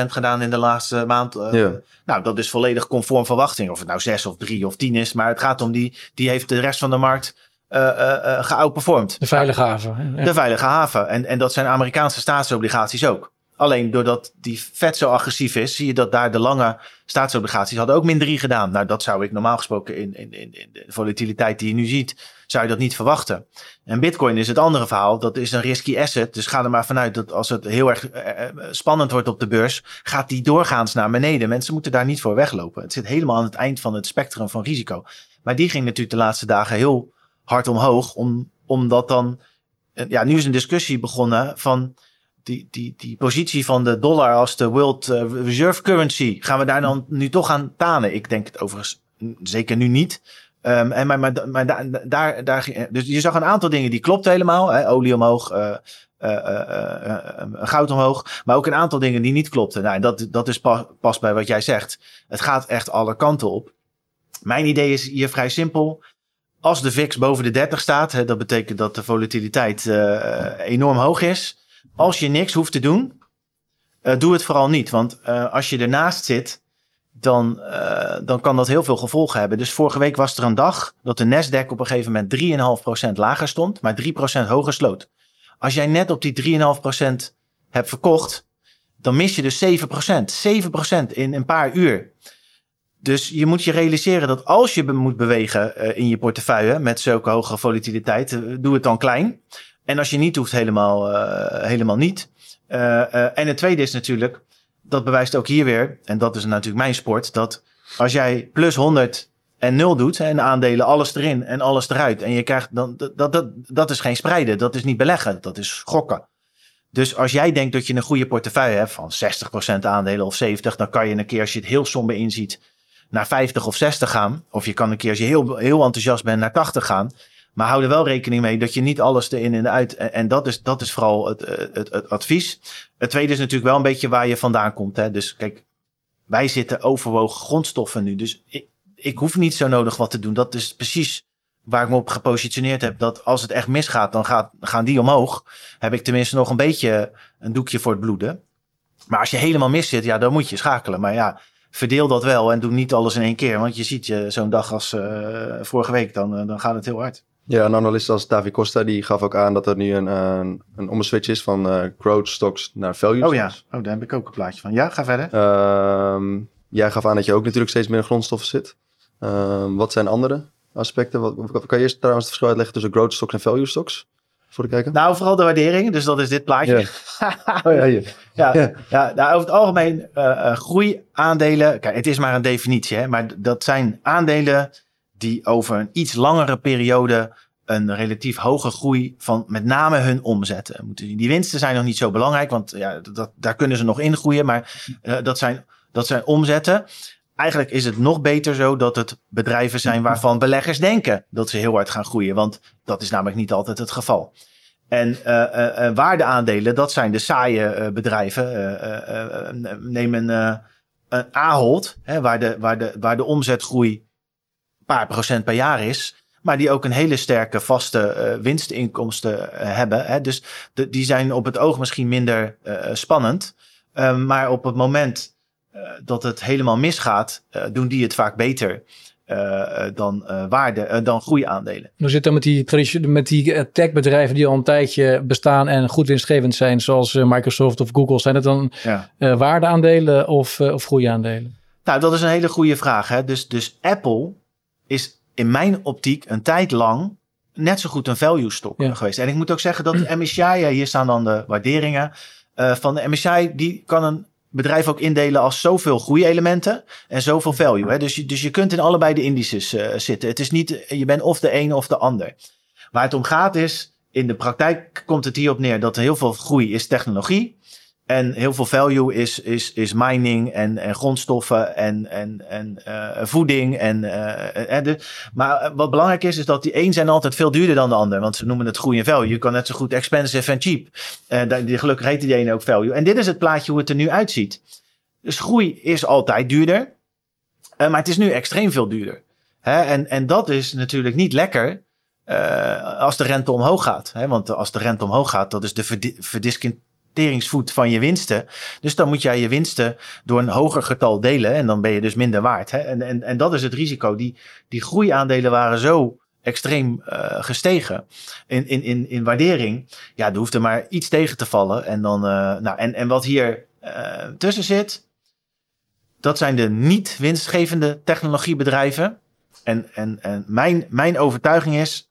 6% gedaan in de laatste maand. Eh, Ja. Nou, dat is volledig conform verwachting. Of het nou 6 of 3 of 10 is. Maar het gaat om die, die heeft de rest van de markt eh eh eh, geoutperformed. De veilige haven. De veilige haven. En, en dat zijn Amerikaanse staatsobligaties ook. Alleen doordat die vet zo agressief is, zie je dat daar de lange staatsobligaties hadden ook min 3 gedaan. Nou, dat zou ik normaal gesproken in, in, in, in de volatiliteit die je nu ziet, zou je dat niet verwachten. En Bitcoin is het andere verhaal. Dat is een risky asset. Dus ga er maar vanuit dat als het heel erg eh, eh, spannend wordt op de beurs, gaat die doorgaans naar beneden. Mensen moeten daar niet voor weglopen. Het zit helemaal aan het eind van het spectrum van risico. Maar die ging natuurlijk de laatste dagen heel hard omhoog, om, omdat dan eh, ja, nu is een discussie begonnen van die, die, die positie van de dollar als de world reserve currency. Gaan we daar dan nu toch aan tanen? Ik denk het overigens mm, zeker nu niet. Ehm, en maar maar, maar daar, daar, dus je zag een aantal dingen die klopten helemaal. Hè? Olie omhoog, eh, eh, eh, goud omhoog. Maar ook een aantal dingen die niet klopten. Nou, en dat, dat is pas, pas bij wat jij zegt. Het gaat echt alle kanten op. Mijn idee is hier vrij simpel. Als de VIX boven de 30 staat, hè, dat betekent dat de volatiliteit enorm hoog is. Als je niks hoeft te doen, doe het vooral niet. Want als je ernaast zit, dan, eh, dan kan dat heel veel gevolgen hebben. Dus vorige week was er een dag dat de Nasdaq op een gegeven moment 3,5% lager stond, maar 3% hoger sloot. Als jij net op die 3,5% hebt verkocht, dan mis je dus 7%. 7% in een paar uur. Dus je moet je realiseren dat als je moet bewegen eh, in je portefeuille met zulke hoge volatiliteit, eh, doe het dan klein. En als je niet hoeft, helemaal, eh, helemaal niet. Eh, eh, en het tweede is natuurlijk, dat bewijst ook hier weer, en dat is natuurlijk mijn sport, dat als jij plus 100 en 0 doet, en aandelen alles erin en alles eruit, en je krijgt dan, dat, dat, dat, dat is geen spreiden, dat is niet beleggen, dat is gokken. Dus als jij denkt dat je een goede portefeuille hebt van 60% aandelen of 70, dan kan je een keer als je het heel somber inziet naar 50 of 60 gaan. Of je kan een keer als je heel, heel enthousiast bent naar 80 gaan. Maar hou er wel rekening mee dat je niet alles erin en uit. En, dat, is, dat is vooral het, eh, het, het advies. Het tweede is natuurlijk wel een beetje waar je vandaan komt. Hè? Dus kijk, wij zitten overwogen grondstoffen nu. Dus ik, ik hoef niet zo nodig wat te doen. Dat is precies waar ik me op gepositioneerd heb. Dat als het echt misgaat, dan gaat, gaan die omhoog. Heb ik tenminste nog een beetje een doekje voor het bloeden. Maar als je helemaal mis zit, ja, dan moet je schakelen. Maar ja, verdeel dat wel en doe niet alles in één keer. Want je ziet je zo'n dag als eh, vorige week, dan, eh, dan gaat het heel hard. Ja, een analist als David Costa die gaf ook aan dat er nu een, een, een omswitch is van uh, growth stocks naar value Oh ja, oh, daar heb ik ook een plaatje van. Ja, ga verder. Uh, jij gaf aan dat je ook natuurlijk steeds meer in grondstoffen zit. Uh, wat zijn andere aspecten? Wat, kan je eerst trouwens het verschil uitleggen tussen growth stocks en value stocks? Voor de kijker? Nou, vooral de waardering. Dus dat is dit plaatje. Ja. (laughs) oh ja, ja. ja nou, over het algemeen uh, groeiaandelen. Kijk, het is maar een definitie. Hè, maar dat zijn aandelen die over een iets langere periode een relatief hoge groei van met name hun omzetten. Die winsten zijn nog niet zo belangrijk, want ja, dat, daar kunnen ze nog in groeien. Maar uh, dat, zijn, dat zijn omzetten. Eigenlijk is het nog beter zo dat het bedrijven zijn waarvan beleggers denken dat ze heel hard gaan groeien. Want dat is namelijk niet altijd het geval. En uh, uh, waardeaandelen, dat zijn de saaie bedrijven. neem een, een Ahold, hè, waar, de, waar, de, waar de omzetgroei paar procent per jaar is. Maar die ook een hele sterke vaste uh, winstinkomsten uh, hebben. Hè? Dus de, die zijn op het oog misschien minder uh, spannend. Ehm, maar op het moment dat het helemaal misgaat, doen die het vaak beter. dan waarde, dan groeiaandelen. Hoe zit het met die, met die techbedrijven die al een tijdje bestaan en goed winstgevend zijn, zoals Microsoft of Google? Zijn het dan ja. waardeaandelen of, of groeiaandelen? Nou, dat is een hele goede vraag. Hè? Dus, dus Apple is in mijn optiek een tijd lang net zo goed een value stock geweest. En ik moet ook zeggen dat (clears throat) de MSCI, hier staan dan de waarderingen uh, van de MSCI, die kan een bedrijf ook indelen als zoveel groeielementen en zoveel value. Hè? Dus, je, dus je kunt in allebei de indices uh, zitten. Het is niet, je bent of de ene of de ander. Waar het om gaat is, in de praktijk komt het hierop neer dat er heel veel groei is technologie. En heel veel value is, is, is mining en, en grondstoffen en, en, en uh, voeding. En, uh, maar wat belangrijk is, is dat die een zijn altijd veel duurder dan de ander. Want ze noemen het groei en value. Je kan net zo goed expensive en cheap. Uh, die, gelukkig heet die ene ook value. En dit is het plaatje hoe het er nu uitziet. Dus groei is altijd duurder. maar het is nu extreem veel duurder. Hè? En, en dat is natuurlijk niet lekker als de rente omhoog gaat. Hè? Want als de rente omhoog gaat, dat is de verdiscount teringsvoet van je winsten. Dus dan moet jij je winsten door een hoger getal delen en dan ben je dus minder waard. Hè? En, en, en dat is het risico. Die, die groeiaandelen waren zo extreem uh, gestegen in, in, in, in waardering. Ja, er hoeft er maar iets tegen te vallen. En, dan, uh, nou, en, en wat hier uh, tussen zit, dat zijn de niet winstgevende technologiebedrijven. En, en, en mijn, mijn overtuiging is,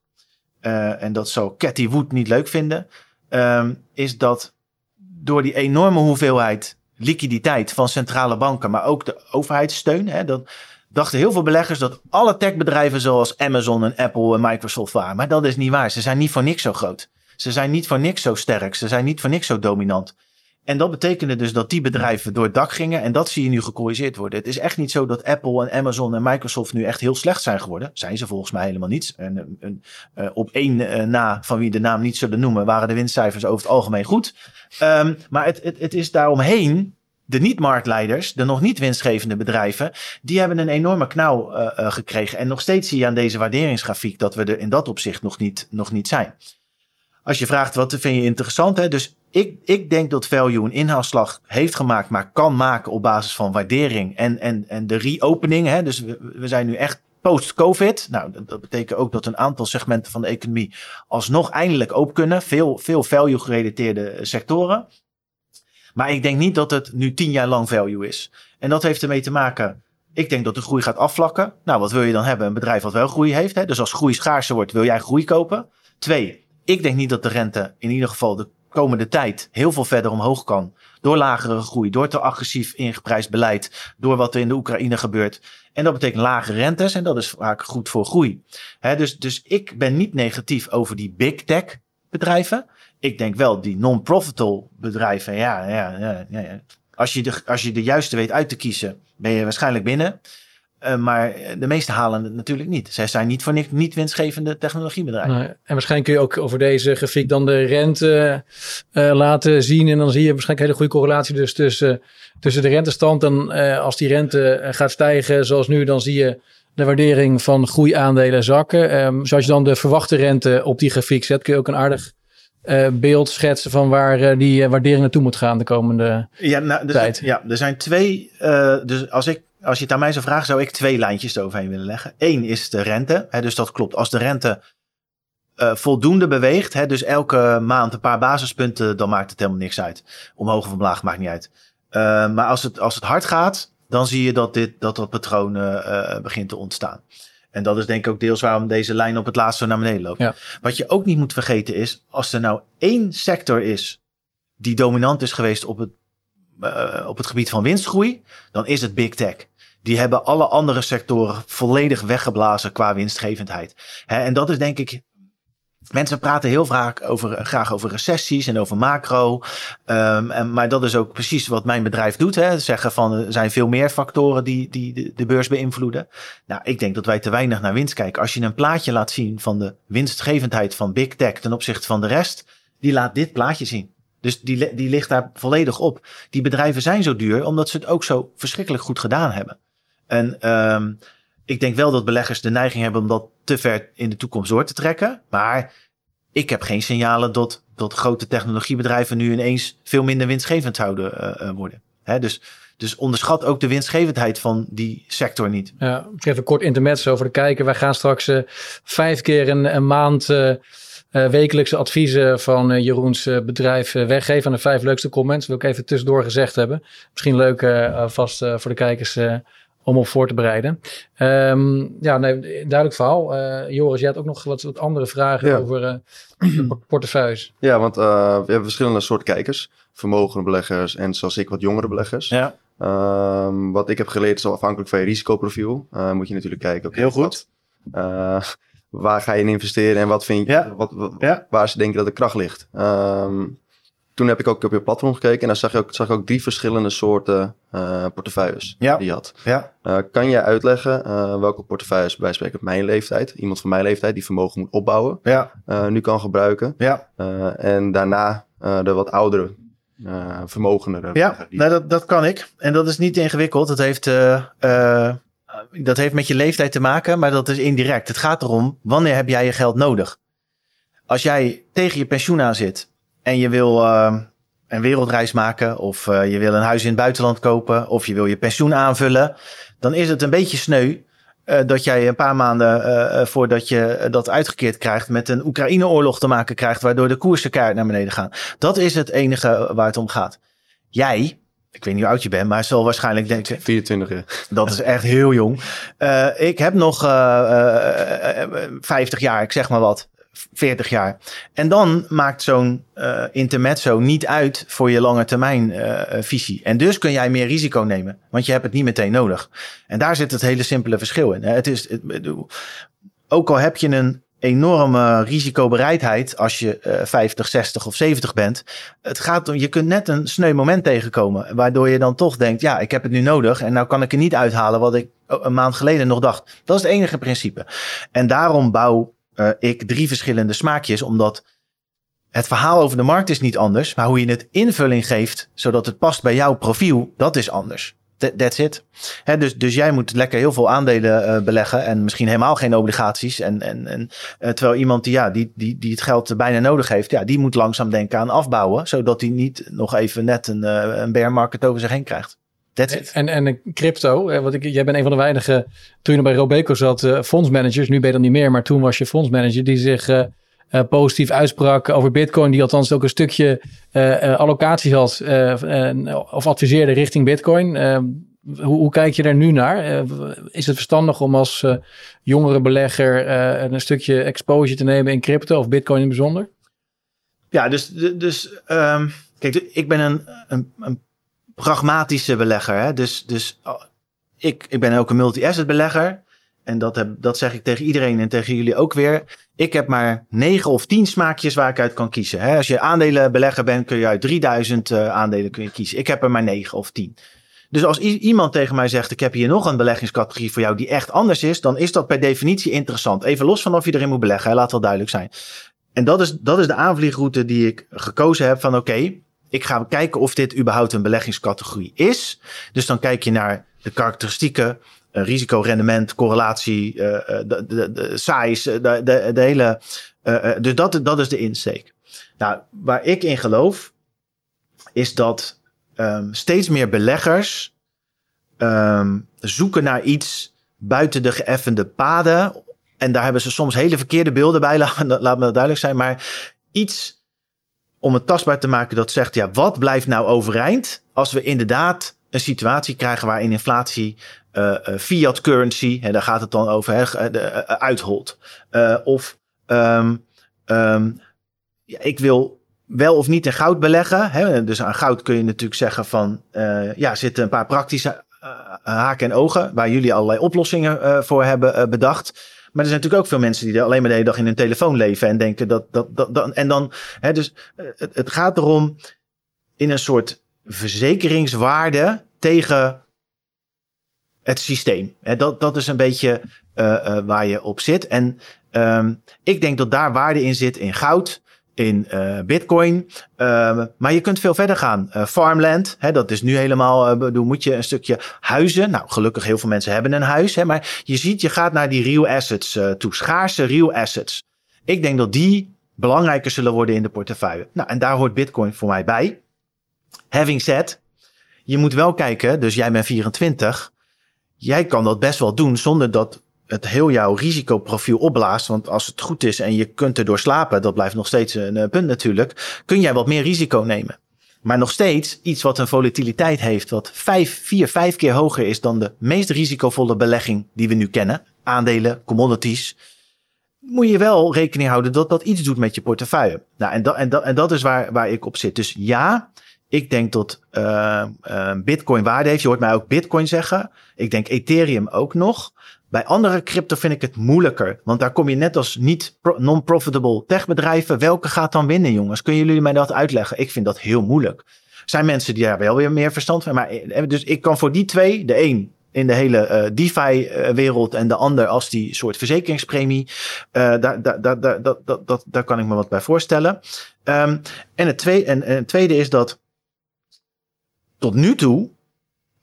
en dat zou Cathy Wood niet leuk vinden, um, is dat door die enorme hoeveelheid liquiditeit van centrale banken, maar ook de overheidssteun. Hè, dachten heel veel beleggers dat alle techbedrijven zoals Amazon en Apple en Microsoft waren. Maar dat is niet waar. Ze zijn niet voor niks zo groot. Ze zijn niet voor niks zo sterk. Ze zijn niet voor niks zo dominant. En dat betekende dus dat die bedrijven door het dak gingen. En dat zie je nu gecorrigeerd worden. Het is echt niet zo dat Apple en Amazon en Microsoft nu echt heel slecht zijn geworden. Zijn ze volgens mij helemaal niet. En, uh, op één uh, na, van wie de naam niet zullen noemen, waren de winstcijfers over het algemeen goed. Um, maar het, het, het is daaromheen de niet-marktleiders, de nog niet winstgevende bedrijven, die hebben een enorme knauw uh, gekregen. En nog steeds zie je aan deze waarderingsgrafiek dat we er in dat opzicht nog niet, nog niet zijn. Als je vraagt wat vind je interessant, hè? dus ik, ik denk dat value een inhaalslag heeft gemaakt, maar kan maken op basis van waardering en, en, en de reopening. Hè? Dus we, we zijn nu echt post-COVID. Nou, dat, betekent ook dat een aantal segmenten van de economie alsnog eindelijk open kunnen. Veel, veel value-gerelateerde sectoren. Maar ik denk niet dat het nu tien jaar lang value is. En dat heeft ermee te maken. Ik denk dat de groei gaat afvlakken. Nou, wat wil je dan hebben? Een bedrijf wat wel groei heeft. Hè? Dus als groei schaarser wordt, wil jij groei kopen. Twee, ik denk niet dat de rente in ieder geval de komende tijd heel veel verder omhoog kan. Door lagere groei, door te agressief ingeprijsd beleid, door wat er in de Oekraïne gebeurt. En dat betekent lage rentes en dat is vaak goed voor groei. dus, dus ik ben niet negatief over die big tech bedrijven. Ik denk wel die non-profitable bedrijven, ja, ja, ja, ja. Als, je de, als je de juiste weet uit te kiezen, ben je waarschijnlijk binnen. Uh, maar de meeste halen het natuurlijk niet. Zij zijn niet voor niks niet winstgevende technologiebedrijven. Nee. En waarschijnlijk kun je ook over deze grafiek dan de rente uh, laten zien. En dan zie je waarschijnlijk een hele goede correlatie dus tussen, tussen de rentestand. En uh, als die rente gaat stijgen zoals nu, dan zie je de waardering van groeiaandelen zakken. Um, zoals je dan de verwachte rente op die grafiek zet, kun je ook een aardig beeld schetsen van waar die waardering naartoe moet gaan de komende ja, nou, er tijd. Ja, er zijn twee. dus als ik als je het aan mij zou vragen, zou ik twee lijntjes eroverheen willen leggen. Eén is de rente. Hè, dus dat klopt. Als de rente voldoende beweegt, hè, dus elke maand een paar basispunten, dan maakt het helemaal niks uit. Omhoog of omlaag maakt niet uit. maar als het, als het hard gaat, dan zie je dat dit, dat, dat patroon begint te ontstaan. En dat is denk ik ook deels waarom deze lijn op het laatste naar beneden loopt. Wat je ook niet moet vergeten is, als er nou één sector is die dominant is geweest op het, op het gebied van winstgroei, dan is het big tech. Die hebben alle andere sectoren volledig weggeblazen qua winstgevendheid. en dat is denk ik Mensen praten heel vaak over, graag over recessies en over macro. Um, en, maar dat is ook precies wat mijn bedrijf doet. Hè. Zeggen van er zijn veel meer factoren die, die de, de, beurs beïnvloeden. Nou, ik denk dat wij te weinig naar winst kijken. Als je een plaatje laat zien van de winstgevendheid van Big Tech ten opzichte van de rest, die laat dit plaatje zien. Dus die, die ligt daar volledig op. Die bedrijven zijn zo duur omdat ze het ook zo verschrikkelijk goed gedaan hebben. En um, ik denk wel dat beleggers de neiging hebben om dat te ver in de toekomst door te trekken. Maar ik heb geen signalen dat, dat grote technologiebedrijven nu ineens veel minder winstgevend zouden uh, worden. Hè, dus, dus onderschat ook de winstgevendheid van die sector niet. Ja, even kort intermezzo over de kijken. Wij gaan straks uh, vijf keer een, maand wekelijkse adviezen van Jeroens bedrijf weggeven. aan de vijf leukste comments wil ik even tussendoor gezegd hebben. Misschien leuk vast voor de kijkers om op voor te bereiden. Um, ja, nee, duidelijk verhaal. Uh, Joris, jij had ook nog wat, wat andere vragen over (clears throat) uh, portefeuilles. Ja, want uh, we hebben verschillende soorten kijkers. Vermogende beleggers en zoals ik wat jongere beleggers. Ja. Um, wat ik heb geleerd is afhankelijk van je risicoprofiel. moet je natuurlijk kijken. Heel goed. (laughs) waar ga je in investeren en wat vind je, ja. wat, wat ja. waar ze denken dat de kracht ligt. Um, toen heb ik ook op je platform gekeken en dan zag je ook, zag je ook drie verschillende soorten uh, portefeuilles ja. die je had. Ja. Uh, kan je uitleggen uh, welke portefeuilles bij spreken op mijn leeftijd, iemand van mijn leeftijd die vermogen moet opbouwen, ja. nu kan gebruiken. Ja. en daarna de wat oudere uh, vermogendere. Ja, nou, dat, dat kan ik. En dat is niet ingewikkeld. Dat heeft, dat heeft met je leeftijd te maken, maar dat is indirect. Het gaat erom, wanneer heb jij je geld nodig? Als jij tegen je pensioen aan zit en je wil uh, een wereldreis maken, of uh, je wil een huis in het buitenland kopen, of je wil je pensioen aanvullen, dan is het een beetje sneu uh, dat jij een paar maanden voordat je dat uitgekeerd krijgt met een Oekraïne-oorlog te maken krijgt, waardoor de koersen keihard naar beneden gaan. Dat is het enige waar het om gaat. Jij, ik weet niet hoe oud je bent, maar zal waarschijnlijk denken. 24 jaar. Dat is echt heel jong. Uh, ik heb nog uh, uh, 50 jaar, ik zeg maar wat. 40 jaar. En dan maakt zo'n uh, intermezzo niet uit voor je lange termijn uh, visie. En dus kun jij meer risico nemen, want je hebt het niet meteen nodig. En daar zit het hele simpele verschil in. Het is, ook al heb je een enorme risicobereidheid als je uh, 50, 60 of 70 bent. Het gaat om, je kunt net een sneu moment tegenkomen, waardoor je dan toch denkt, ja, ik heb het nu nodig en nou kan ik er niet uithalen wat ik een maand geleden nog dacht. Dat is het enige principe. En daarom bouw uh, ik drie verschillende smaakjes, omdat het verhaal over de markt is niet anders, maar hoe je het invulling geeft, zodat het past bij jouw profiel, dat is anders. that's it. Dus, dus jij moet lekker heel veel aandelen uh, beleggen en misschien helemaal geen obligaties. En, en, en uh, terwijl iemand die, ja, die, die, die het geld bijna nodig heeft, ja, die moet langzaam denken aan afbouwen, zodat hij niet nog even net een, uh, een bear market over zich heen krijgt. En, en crypto, want ik, jij bent een van de weinige, toen je nog bij Robeco zat, uh, fondsmanagers. Nu ben je dan niet meer, maar toen was je fondsmanager die zich uh, uh, positief uitsprak over Bitcoin. Die althans ook een stukje allocatie had of adviseerde richting Bitcoin. Hoe, hoe, kijk je daar nu naar? is het verstandig om als jongere belegger een stukje exposure te nemen in crypto of Bitcoin in het bijzonder? Ja, dus, dus um, kijk, ik ben een, een, een pragmatische belegger. Hè? Dus, dus oh, ik, ik ben ook een multi-asset belegger. En dat, heb, dat zeg ik tegen iedereen en tegen jullie ook weer. Ik heb maar 9 of 10 smaakjes waar ik uit kan kiezen. Hè? Als je aandelenbelegger bent, kun je uit 3000 uh, eh, aandelen kun kiezen. Ik heb er maar 9 of 10. Dus als iemand tegen mij zegt: Ik heb hier nog een beleggingscategorie voor jou die echt anders is, dan is dat per definitie interessant. Even los van of je erin moet beleggen, hè? laat wel duidelijk zijn. En dat is, dat is de aanvliegroute die ik gekozen heb: van oké, ik ga kijken of dit überhaupt een beleggingscategorie is. Dus dan kijk je naar de karakteristieken, uh, risico, rendement, correlatie, uh, de, de, de size, de, de, de hele. Dus dat, dat is de insteek. Nou, waar ik in geloof, is dat um, steeds meer beleggers um, zoeken naar iets buiten de geëffende paden En daar hebben ze soms hele verkeerde beelden bij, (laughs) laat, laat me dat duidelijk zijn. Maar iets om het tastbaar te maken dat zegt, ja, wat blijft nou overeind als we inderdaad een situatie krijgen waarin inflatie uh, fiat currency, hè, daar gaat het dan over, hè, uh, uitholt. of um, um, ja, ik wil wel of niet in goud beleggen. Hè? Dus aan goud kun je natuurlijk zeggen van, ja, zitten een paar praktische haken en ogen waar jullie allerlei oplossingen voor hebben bedacht. Maar er zijn natuurlijk ook veel mensen die er alleen maar de hele dag in hun telefoon leven en denken dat dat, dat, dat en dan, hè, dus het, het gaat erom in een soort verzekeringswaarde tegen het systeem. Dat, dat is een beetje uh, uh, waar je op zit. En um, ik denk dat daar waarde in zit in goud, in uh, bitcoin. Uh, maar je kunt veel verder gaan. Uh, farmland, hè, dat is nu helemaal, bedoel, moet je een stukje huizen. Nou, gelukkig heel veel mensen hebben een huis. Hè, maar je ziet, je gaat naar die real assets toe. Schaarse real assets. Ik denk dat die belangrijker zullen worden in de portefeuille. Nou, en daar hoort bitcoin voor mij bij. Having said, je moet wel kijken, dus jij bent 24. Jij kan dat best wel doen zonder dat het heel jouw risicoprofiel opblaast. Want als het goed is en je kunt erdoor slapen, dat blijft nog steeds een uh, punt natuurlijk, kun jij wat meer risico nemen. Maar nog steeds iets wat een volatiliteit heeft, wat vijf, vier, vijf keer hoger is dan de meest risicovolle belegging die we nu kennen. Aandelen, commodities. Moet je wel rekening houden dat dat iets doet met je portefeuille. Nou, en, dat, en, dat, en dat is waar, waar ik op zit. Dus ja, ik denk dat uh, uh, Bitcoin waarde heeft. Je hoort mij ook Bitcoin zeggen. Ik denk Ethereum ook nog. Bij andere crypto vind ik het moeilijker. Want daar kom je net als niet non-profitable techbedrijven. Welke gaat dan winnen, jongens? Kunnen jullie mij dat uitleggen? Ik vind dat heel moeilijk. Er zijn mensen die daar wel weer meer verstand van. Maar, eh, dus ik kan voor die twee, de een in de hele uh, DeFi-wereld en de ander als die soort verzekeringspremie. Daar, daar, daar, daar, dat, dat, daar kan ik me wat bij voorstellen. Um, en, het tweede, en, tweede is dat tot nu toe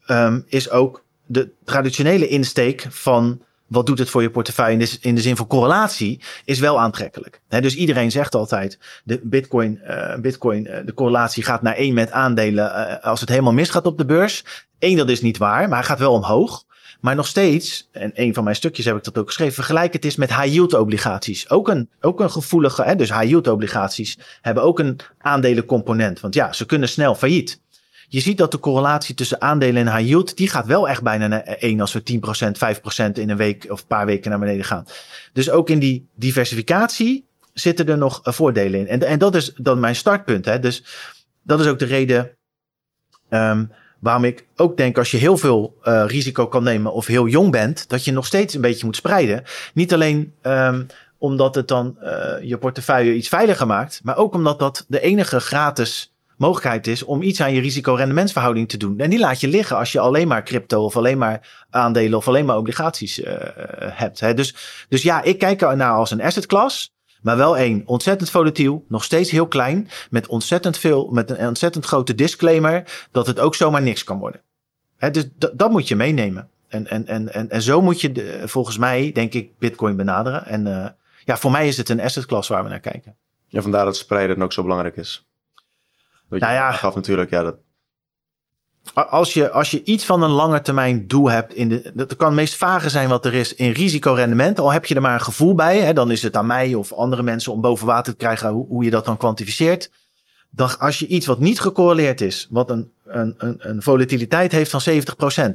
um, is ook de traditionele insteek van wat doet het voor je portefeuille in de, in de zin van correlatie, is wel aantrekkelijk. dus iedereen zegt altijd, de bitcoin, uh, bitcoin uh, de correlatie gaat naar één met aandelen uh, als het helemaal misgaat op de beurs. Eén, dat is niet waar, maar hij gaat wel omhoog. Maar nog steeds, en een van mijn stukjes heb ik dat ook geschreven, vergelijk het eens met high yield obligaties. Ook een, ook een gevoelige, hè, dus high yield obligaties hebben ook een aandelencomponent. Want ja, ze kunnen snel failliet. Je ziet dat de correlatie tussen aandelen en high yield, die gaat wel echt bijna naar 1 als we 10%, 5% in een week of een paar weken naar beneden gaan. Dus ook in die diversificatie zitten er nog eh, voordelen in. En, en dat is dan mijn startpunt. Hè. Dus dat is ook de reden um, waarom ik ook denk als je heel veel uh, risico kan nemen of heel jong bent, dat je nog steeds een beetje moet spreiden. Niet alleen um, omdat het dan uh, je portefeuille iets veiliger maakt, maar ook omdat dat de enige gratis mogelijkheid is om iets aan je risico-rendementsverhouding te doen. En die laat je liggen als je alleen maar crypto of alleen maar aandelen of alleen maar obligaties uh, hebt. Hè. Dus, dus ja, ik kijk er naar als een asset class. Maar wel één, ontzettend volatiel, nog steeds heel klein, met ontzettend veel, met een ontzettend grote disclaimer dat het ook zomaar niks kan worden. Dus dat moet je meenemen. En, en, en, en, en zo moet je volgens mij, denk ik, Bitcoin benaderen. En uh, ja, voor mij is het een asset class waar we naar kijken. Ja, vandaar dat spreiden ook zo belangrijk is. Nou ja, gaf natuurlijk, ja, dat... Als je, als je iets van een lange termijn doel hebt, in de, dat kan het meest vage zijn wat er is in risicorendement. Al heb je er maar een gevoel bij, hè, dan is het aan mij of andere mensen om boven water te krijgen hoe, hoe je dat dan kwantificeert. Dan als je iets wat niet gecorreleerd is, wat een, een, een, een volatiliteit heeft van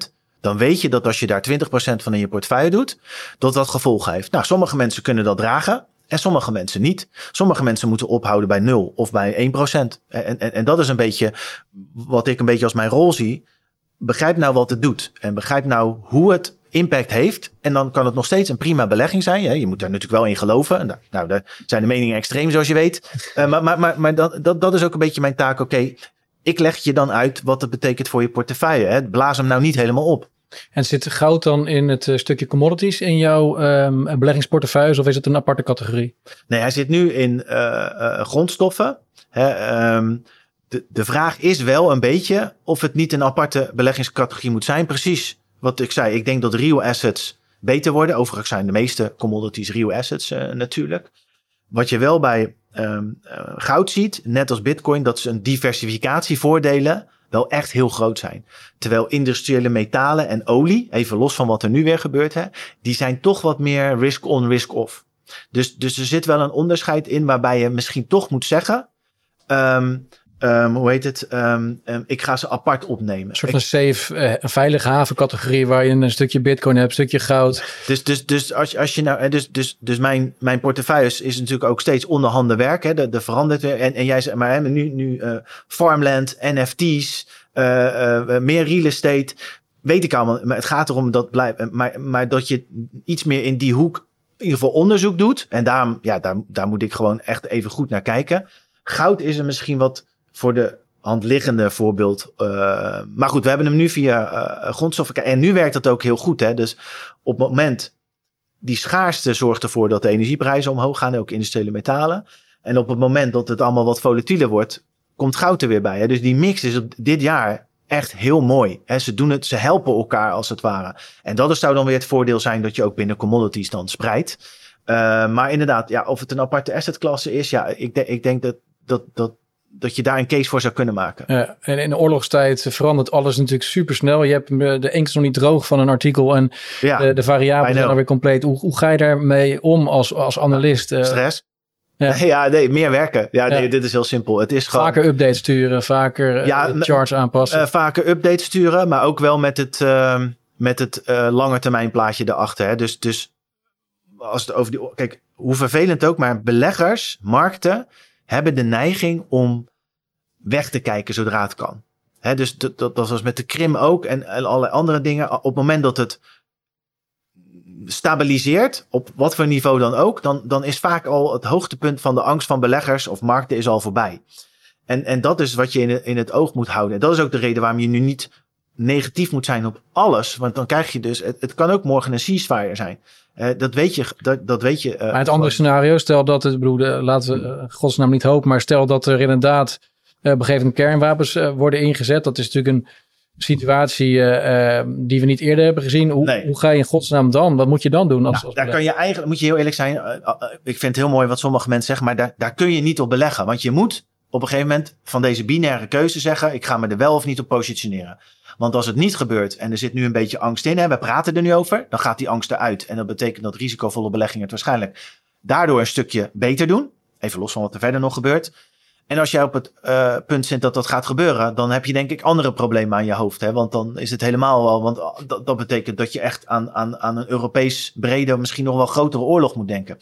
70%, dan weet je dat als je daar 20% van in je portefeuille doet, dat dat gevolgen heeft. Nou, sommige mensen kunnen dat dragen. En sommige mensen niet. Sommige mensen moeten ophouden bij 0 of bij 1%. En, en, en dat is een beetje wat ik een beetje als mijn rol zie. Begrijp nou wat het doet. En begrijp nou hoe het impact heeft. En dan kan het nog steeds een prima belegging zijn. Je moet daar natuurlijk wel in geloven. Nou, nou daar zijn de meningen extreem, zoals je weet. Uh, (laughs) maar maar, maar, maar dat, dat, dat is ook een beetje mijn taak. Oké, ik leg je dan uit wat het betekent voor je portefeuille. Hè. Blaas hem nou niet helemaal op. En zit goud dan in het uh, stukje commodities in jouw um, beleggingsportefeuille of is het een aparte categorie? Nee, hij zit nu in uh, uh, grondstoffen. Hè, um, de, de vraag is wel een beetje of het niet een aparte beleggingscategorie moet zijn. Precies wat ik zei. Ik denk dat real assets beter worden. Overigens zijn de meeste commodities real assets natuurlijk. Wat je wel bij um, goud ziet, net als bitcoin, dat ze een diversificatievoordelen wel echt heel groot zijn. Terwijl industriële metalen en olie, even los van wat er nu weer gebeurt, hè, die zijn toch wat meer risk-on, risk-off. Dus, dus er zit wel een onderscheid in waarbij je misschien toch moet zeggen. Um, Um, hoe heet het? Um, um, ik ga ze apart opnemen. Een soort van safe, uh, een veilige havencategorie waar je een stukje bitcoin hebt, een stukje goud. Dus, dus, dus als, als je nou, dus, dus, dus mijn, mijn portefeuille is natuurlijk ook steeds onderhanden werk. Hè? De, de verandert weer. En, en jij zegt, maar hè, nu, nu uh, farmland, NFT's, uh, meer real estate. Weet ik allemaal. Maar het gaat erom dat blijft. Maar, maar dat je iets meer in die hoek in ieder geval onderzoek doet. En daarom, ja, daar, daar moet ik gewoon echt even goed naar kijken. Goud is er misschien wat voor de hand liggende voorbeeld. Uh, maar goed, we hebben hem nu via uh, grondstoffen. En nu werkt dat ook heel goed. Hè? Dus op het moment, die schaarste zorgt ervoor dat de energieprijzen omhoog gaan, ook industriële metalen. En op het moment dat het allemaal wat volatieler wordt, komt goud er weer bij. Hè? Dus die mix is op dit jaar echt heel mooi. Hè? Ze doen het, ze helpen elkaar als het ware. En dat zou dan weer het voordeel zijn dat je ook binnen commodities dan spreidt. Maar inderdaad, ja, of het een aparte assetklasse is, ja, ik, ik denk dat, dat, dat dat je daar een case voor zou kunnen maken. Ja, en in de oorlogstijd verandert alles natuurlijk super snel. Je hebt de inkt nog niet droog van een artikel en ja, de, de variabelen zijn alweer compleet. Hoe, hoe ga je daarmee om als, als analist? Uh, stress. Ja. (laughs) ja, nee, meer werken. Ja, nee, dit is heel simpel. Het is gewoon... Vaker updates sturen, vaker ja, charts aanpassen. Uh, vaker updates sturen, maar ook wel met het, uh, met het lange termijn plaatje erachter. Hè. Dus, dus als het over die... Kijk, hoe vervelend ook, maar beleggers, markten hebben de neiging om weg te kijken zodra het kan. Dus dat, dat, dat, was met de Krim ook en, en allerlei andere dingen. Op het moment dat het stabiliseert, op wat voor niveau dan ook, dan, dan is vaak al het hoogtepunt van de angst van beleggers of markten is al voorbij. En, en dat is wat je in, in het oog moet houden. En dat is ook de reden waarom je nu niet negatief moet zijn op alles. Want dan krijg je dus, het, het kan ook morgen een ceasefire zijn. Uh, dat weet je. Dat, dat weet je uh, maar het andere scenario, stel dat het, bedoel, laten we uh, godsnaam niet hopen, maar stel dat er inderdaad op een gegeven moment kernwapens worden ingezet. Dat is natuurlijk een situatie die we niet eerder hebben gezien. Hoe, nee. hoe, ga je in godsnaam dan? Wat moet je dan doen? Als, nou, als daar kan je eigenlijk, moet je heel eerlijk zijn. ik vind het heel mooi wat sommige mensen zeggen, maar daar, daar kun je niet op beleggen. Want je moet op een gegeven moment van deze binaire keuze zeggen: ik ga me er wel of niet op positioneren. Want als het niet gebeurt en er zit nu een beetje angst in, hè, we praten er nu over, dan gaat die angst eruit. En dat betekent dat risicovolle beleggingen het waarschijnlijk daardoor een stukje beter doen. Even los van wat er verder nog gebeurt. En als jij op het uh, punt zit dat dat gaat gebeuren, dan heb je denk ik andere problemen aan je hoofd. Hè? Want dan is het helemaal wel, want dat, dat betekent dat je echt aan, aan, aan een Europees brede, misschien nog wel grotere oorlog moet denken.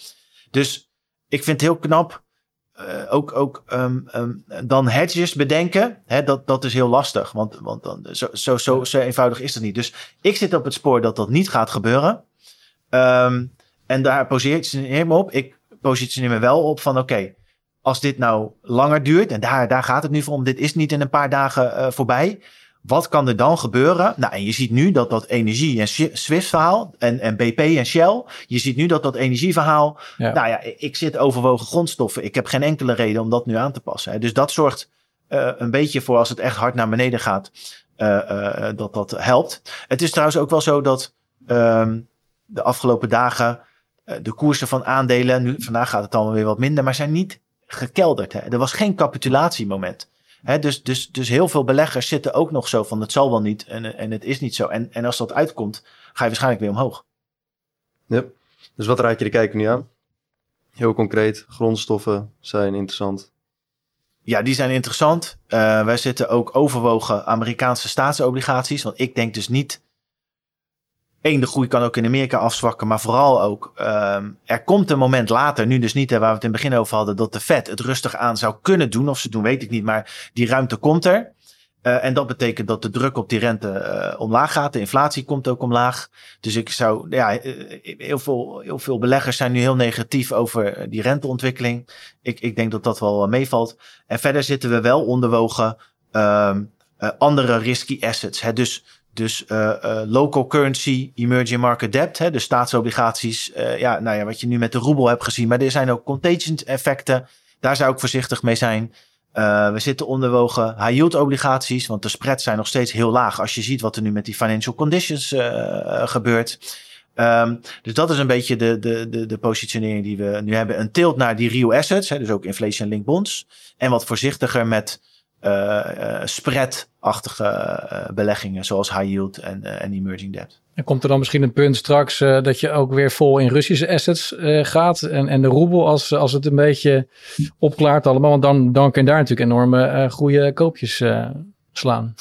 Dus ik vind het heel knap uh, ook, ook um, um, dan hedges bedenken, hè, dat, dat is heel lastig. Want, want dan, zo, zo, zo, zo eenvoudig is het niet. Dus ik zit op het spoor dat dat niet gaat gebeuren. Um, en daar positioneer ik me op. Ik positioneer me wel op van oké, okay, als dit nou langer duurt, en daar, daar gaat het nu voor om, dit is niet in een paar dagen uh, voorbij. Wat kan er dan gebeuren? Nou, en je ziet nu dat dat energie- en Swift-verhaal en, en BP en Shell, je ziet nu dat dat energieverhaal, ja. nou ja, ik zit overwogen grondstoffen. Ik heb geen enkele reden om dat nu aan te passen. Hè. Dus dat zorgt uh, een beetje voor als het echt hard naar beneden gaat, uh, uh, dat dat helpt. Het is trouwens ook wel zo dat um, de afgelopen dagen de koersen van aandelen, nu, vandaag gaat het allemaal weer wat minder, maar zijn niet gekelderd. Hè. Er was geen capitulatiemoment dus, dus, dus heel veel beleggers zitten ook nog zo van het zal wel niet en, en het is niet zo. En, en als dat uitkomt, ga je waarschijnlijk weer omhoog. Ja. Dus wat raad je de kijker nu aan? Heel concreet, grondstoffen zijn interessant. Ja, die zijn interessant. Uh, wij zitten ook overwogen Amerikaanse staatsobligaties. Want ik denk dus niet Eén, de groei kan ook in Amerika afzwakken, maar vooral ook, um, er komt een moment later, nu dus niet, hè, waar we het in het begin over hadden, dat de Fed het rustig aan zou kunnen doen. Of ze doen, weet ik niet, maar die ruimte komt er. Uh, en dat betekent dat de druk op die rente uh, omlaag gaat. De inflatie komt ook omlaag. Dus ik zou, ja, heel veel, heel veel beleggers zijn nu heel negatief over die renteontwikkeling. Ik, ik denk dat dat wel meevalt. En verder zitten we wel onderwogen um, andere risky assets. Hè. Dus dus uh, local currency, emerging market debt, hè, dus staatsobligaties. Uh, ja, nou ja, wat je nu met de roebel hebt gezien. Maar er zijn ook contagion effecten. Daar zou ik voorzichtig mee zijn. we zitten onderwogen high yield obligaties, want de spreads zijn nog steeds heel laag. Als je ziet wat er nu met die financial conditions gebeurt. Um, dus dat is een beetje de, de, de, de positionering die we nu hebben. Een tilt naar die real assets, hè, dus ook inflation-linked bonds. En wat voorzichtiger met uh, spread-achtige beleggingen, zoals high yield en, en emerging debt. En komt er dan misschien een punt straks dat je ook weer vol in Russische assets gaat en, en de roebel als, als het een beetje opklaart allemaal? Want dan, dan kun je daar natuurlijk enorme goede koopjes slaan.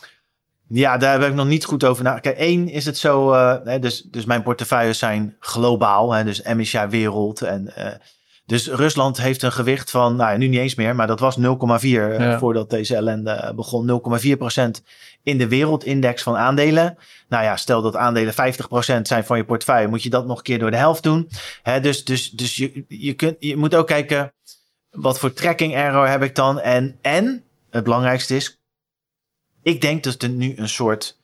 Ja, daar heb ik nog niet goed over na. Kijk, één is het zo, uh, dus, dus mijn portefeuilles zijn globaal, hè, dus MSCI wereld. En, uh, dus Rusland heeft een gewicht van, nou nu niet eens meer, maar dat was 0,4 uh, voordat deze ellende begon. 0,4% in de wereldindex van aandelen. Nou ja, stel dat aandelen 50% zijn van je portefeuille, moet je dat nog een keer door de helft doen. Hè, dus dus, dus je, je, kunt, je moet ook kijken, wat voor tracking error heb ik dan? En, en het belangrijkste is, ik denk dat er nu een soort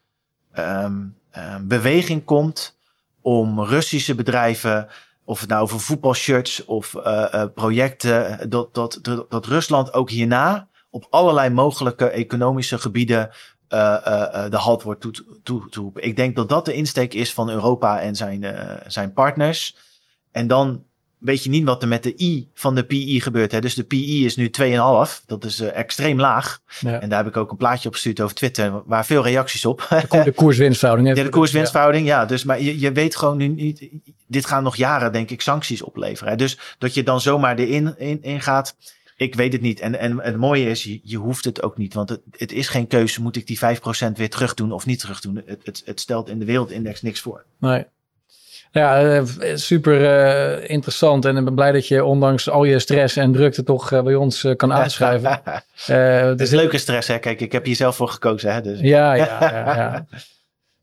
um, beweging komt om Russische bedrijven, of het nou over voetbalshirts of uh, uh, projecten, dat, dat, dat, dat, Rusland ook hierna op allerlei mogelijke economische gebieden uh, de halt wordt toe, toe, toe, Ik denk dat dat de insteek is van Europa en zijn, zijn partners. En dan weet je niet wat er met de I van de PI gebeurt. Hè? Dus de PI is nu 2,5. Dat is uh, extreem laag. Ja. En daar heb ik ook een plaatje op gestuurd over Twitter. Waar veel reacties op. De, (laughs) koerswinstverhouding. Ja, de koerswinstverhouding. Ja, dus maar je, je weet gewoon nu niet. Dit gaan nog jaren, denk ik, sancties opleveren. Hè? Dus dat je dan zomaar erin in, in gaat. Ik weet het niet. En, en het mooie is, je, je hoeft het ook niet. Want het, het is geen keuze. Moet ik die 5% weer terug doen of niet terug doen? Het, het, het stelt in de wereldindex niks voor. Nee. Ja, eh, super uh, interessant. En ik ben blij dat je ondanks al je stress en drukte toch uh, bij ons kan (laughs) aanschrijven. het is leuke stress, hè? Kijk, ik heb hier zelf voor gekozen, hè? Dus. Ja, ja, (laughs) ja, ja.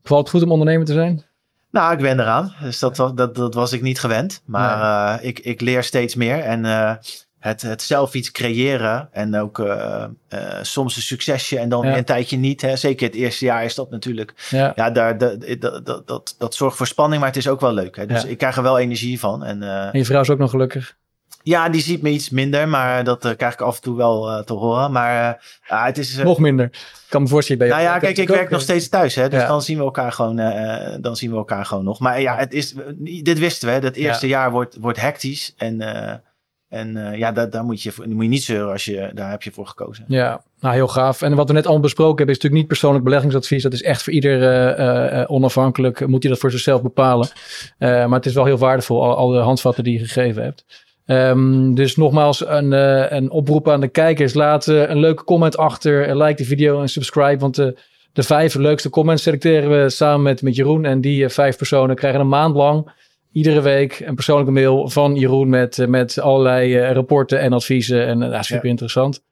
Valt het goed om ondernemer te zijn? Nou, ik ben eraan. Dus dat, dat, dat was ik niet gewend. Maar nee. ik, ik leer steeds meer. En het, het zelf iets creëren en ook uh, uh, soms een succesje en dan ja. een tijdje niet. Hè. Zeker het eerste jaar is dat natuurlijk. Ja, ja daar, dat, dat, dat, dat, zorgt voor spanning, maar het is ook wel leuk. Hè. Dus ja. ik krijg er wel energie van. En, uh, en je vrouw is ook nog gelukkig? Ja, die ziet me iets minder, maar dat krijg ik af en toe wel te horen. Maar het is... nog minder. Ik kan me voorstellen bij Nou ja, kijk, ik werk nog steeds thuis. Hè, dus dan zien we elkaar gewoon dan zien we elkaar gewoon nog. Maar ja, het is, dit wisten we. Dat eerste jaar wordt, wordt hectisch. En en uh, ja, daar, daar moet, je, moet je niet zeuren als je daar heb je voor gekozen. Ja, nou heel gaaf. En wat we net allemaal besproken hebben, is natuurlijk niet persoonlijk beleggingsadvies. Dat is echt voor ieder uh, uh, onafhankelijk. Moet je dat voor zichzelf bepalen. maar het is wel heel waardevol, al, al de handvatten die je gegeven hebt. Um, dus nogmaals een, een oproep aan de kijkers. Laat een leuke comment achter. like de video en subscribe. Want de, de vijf leukste comments selecteren we samen met, met Jeroen. En die vijf personen krijgen een maand lang iedere week een persoonlijke mail van Jeroen met, eh, met allerlei uh, rapporten en adviezen. En uh, super interessant.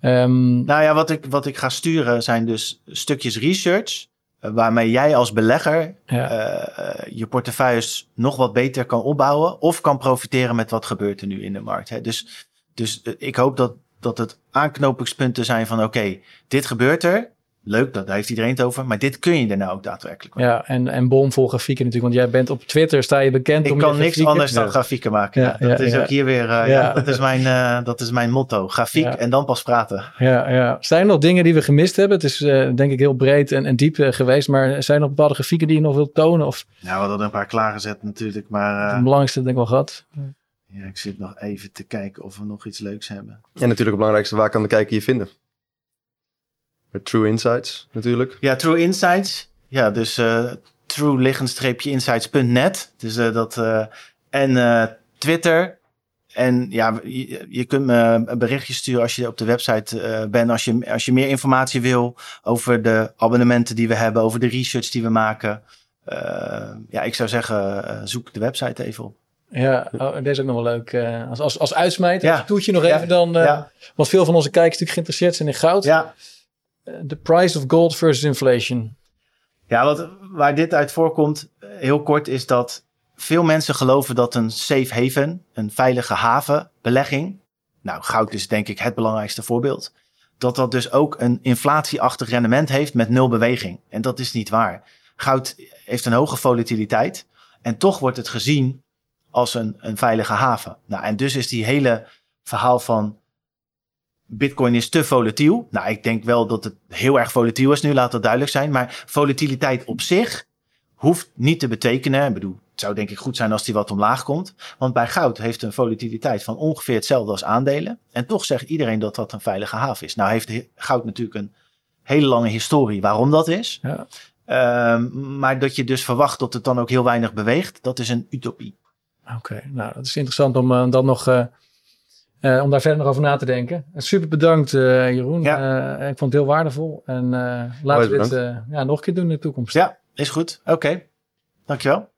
Um, nou ja, wat ik, wat ik ga sturen zijn dus stukjes research. waarmee jij als belegger ja. je portefeuilles nog wat beter kan opbouwen. Of kan profiteren met wat gebeurt er nu in de markt. Hè? Dus, dus ik hoop dat, dat het aanknopingspunten zijn van oké, dit gebeurt er. Leuk, daar heeft iedereen het over. Maar dit kun je er nou ook daadwerkelijk mee. Ja, en, en bomvol grafieken natuurlijk. Want jij bent op Twitter, sta je bekend ik om kan niks anders dan grafieken maken. Ja, dat is ook hier weer, uh, ja. dat, is mijn, uh, dat is mijn motto. Grafiek en dan pas praten. Ja, ja. Zijn er nog dingen die we gemist hebben? Het is uh, denk ik heel breed en, en diep geweest. Maar zijn er nog bepaalde grafieken die je nog wilt tonen? Of? Nou, we hadden een paar klaargezet natuurlijk. Maar, het belangrijkste denk ik wel gehad. Ja, ik zit nog even te kijken of we nog iets leuks hebben. En natuurlijk het belangrijkste, waar kan de kijker je vinden? Met True Insights natuurlijk. Ja, True Insights. Ja, dus uh, true-insights.net. Dus uh, dat. Uh, en Twitter. En ja, je, je, kunt me een berichtje sturen als je op de website bent. Als je, als je meer informatie wil over de abonnementen die we hebben, over de research die we maken. ja, ik zou zeggen, zoek de website even op. Ja, oh, deze is ook nog wel leuk. als, als, als uitsmijter, ja. toetje nog even dan. Ja. Want veel van onze kijkers natuurlijk geïnteresseerd zijn in goud. Ja. The price of gold versus inflation. Ja, wat, waar dit uit voorkomt, eh, heel kort, is dat veel mensen geloven dat een safe haven, een veilige haven, belegging, nou goud is denk ik het belangrijkste voorbeeld, dat dat dus ook een inflatieachtig rendement heeft met nul beweging. En dat is niet waar. Goud heeft een hoge volatiliteit en toch wordt het gezien als een, een veilige haven. Nou, en dus is die hele verhaal van Bitcoin is te volatiel. Nou, ik denk wel dat het heel erg volatiel is nu, laat dat duidelijk zijn. Maar volatiliteit op zich hoeft niet te betekenen. Ik bedoel, het zou denk ik goed zijn als die wat omlaag komt. Want bij goud heeft een volatiliteit van ongeveer hetzelfde als aandelen. En toch zegt iedereen dat dat een veilige haven is. Nou heeft goud natuurlijk een hele lange historie waarom dat is. Ja. Ehm, maar dat je dus verwacht dat het dan ook heel weinig beweegt, dat is een utopie. Oké, nou dat is interessant om uh, dan nog... Uh, om daar verder nog over na te denken. Super bedankt, Jeroen. Ja. ik vond het heel waardevol. En laten we dit ja, nog een keer doen in de toekomst. Ja, is goed. Oké. Dankjewel.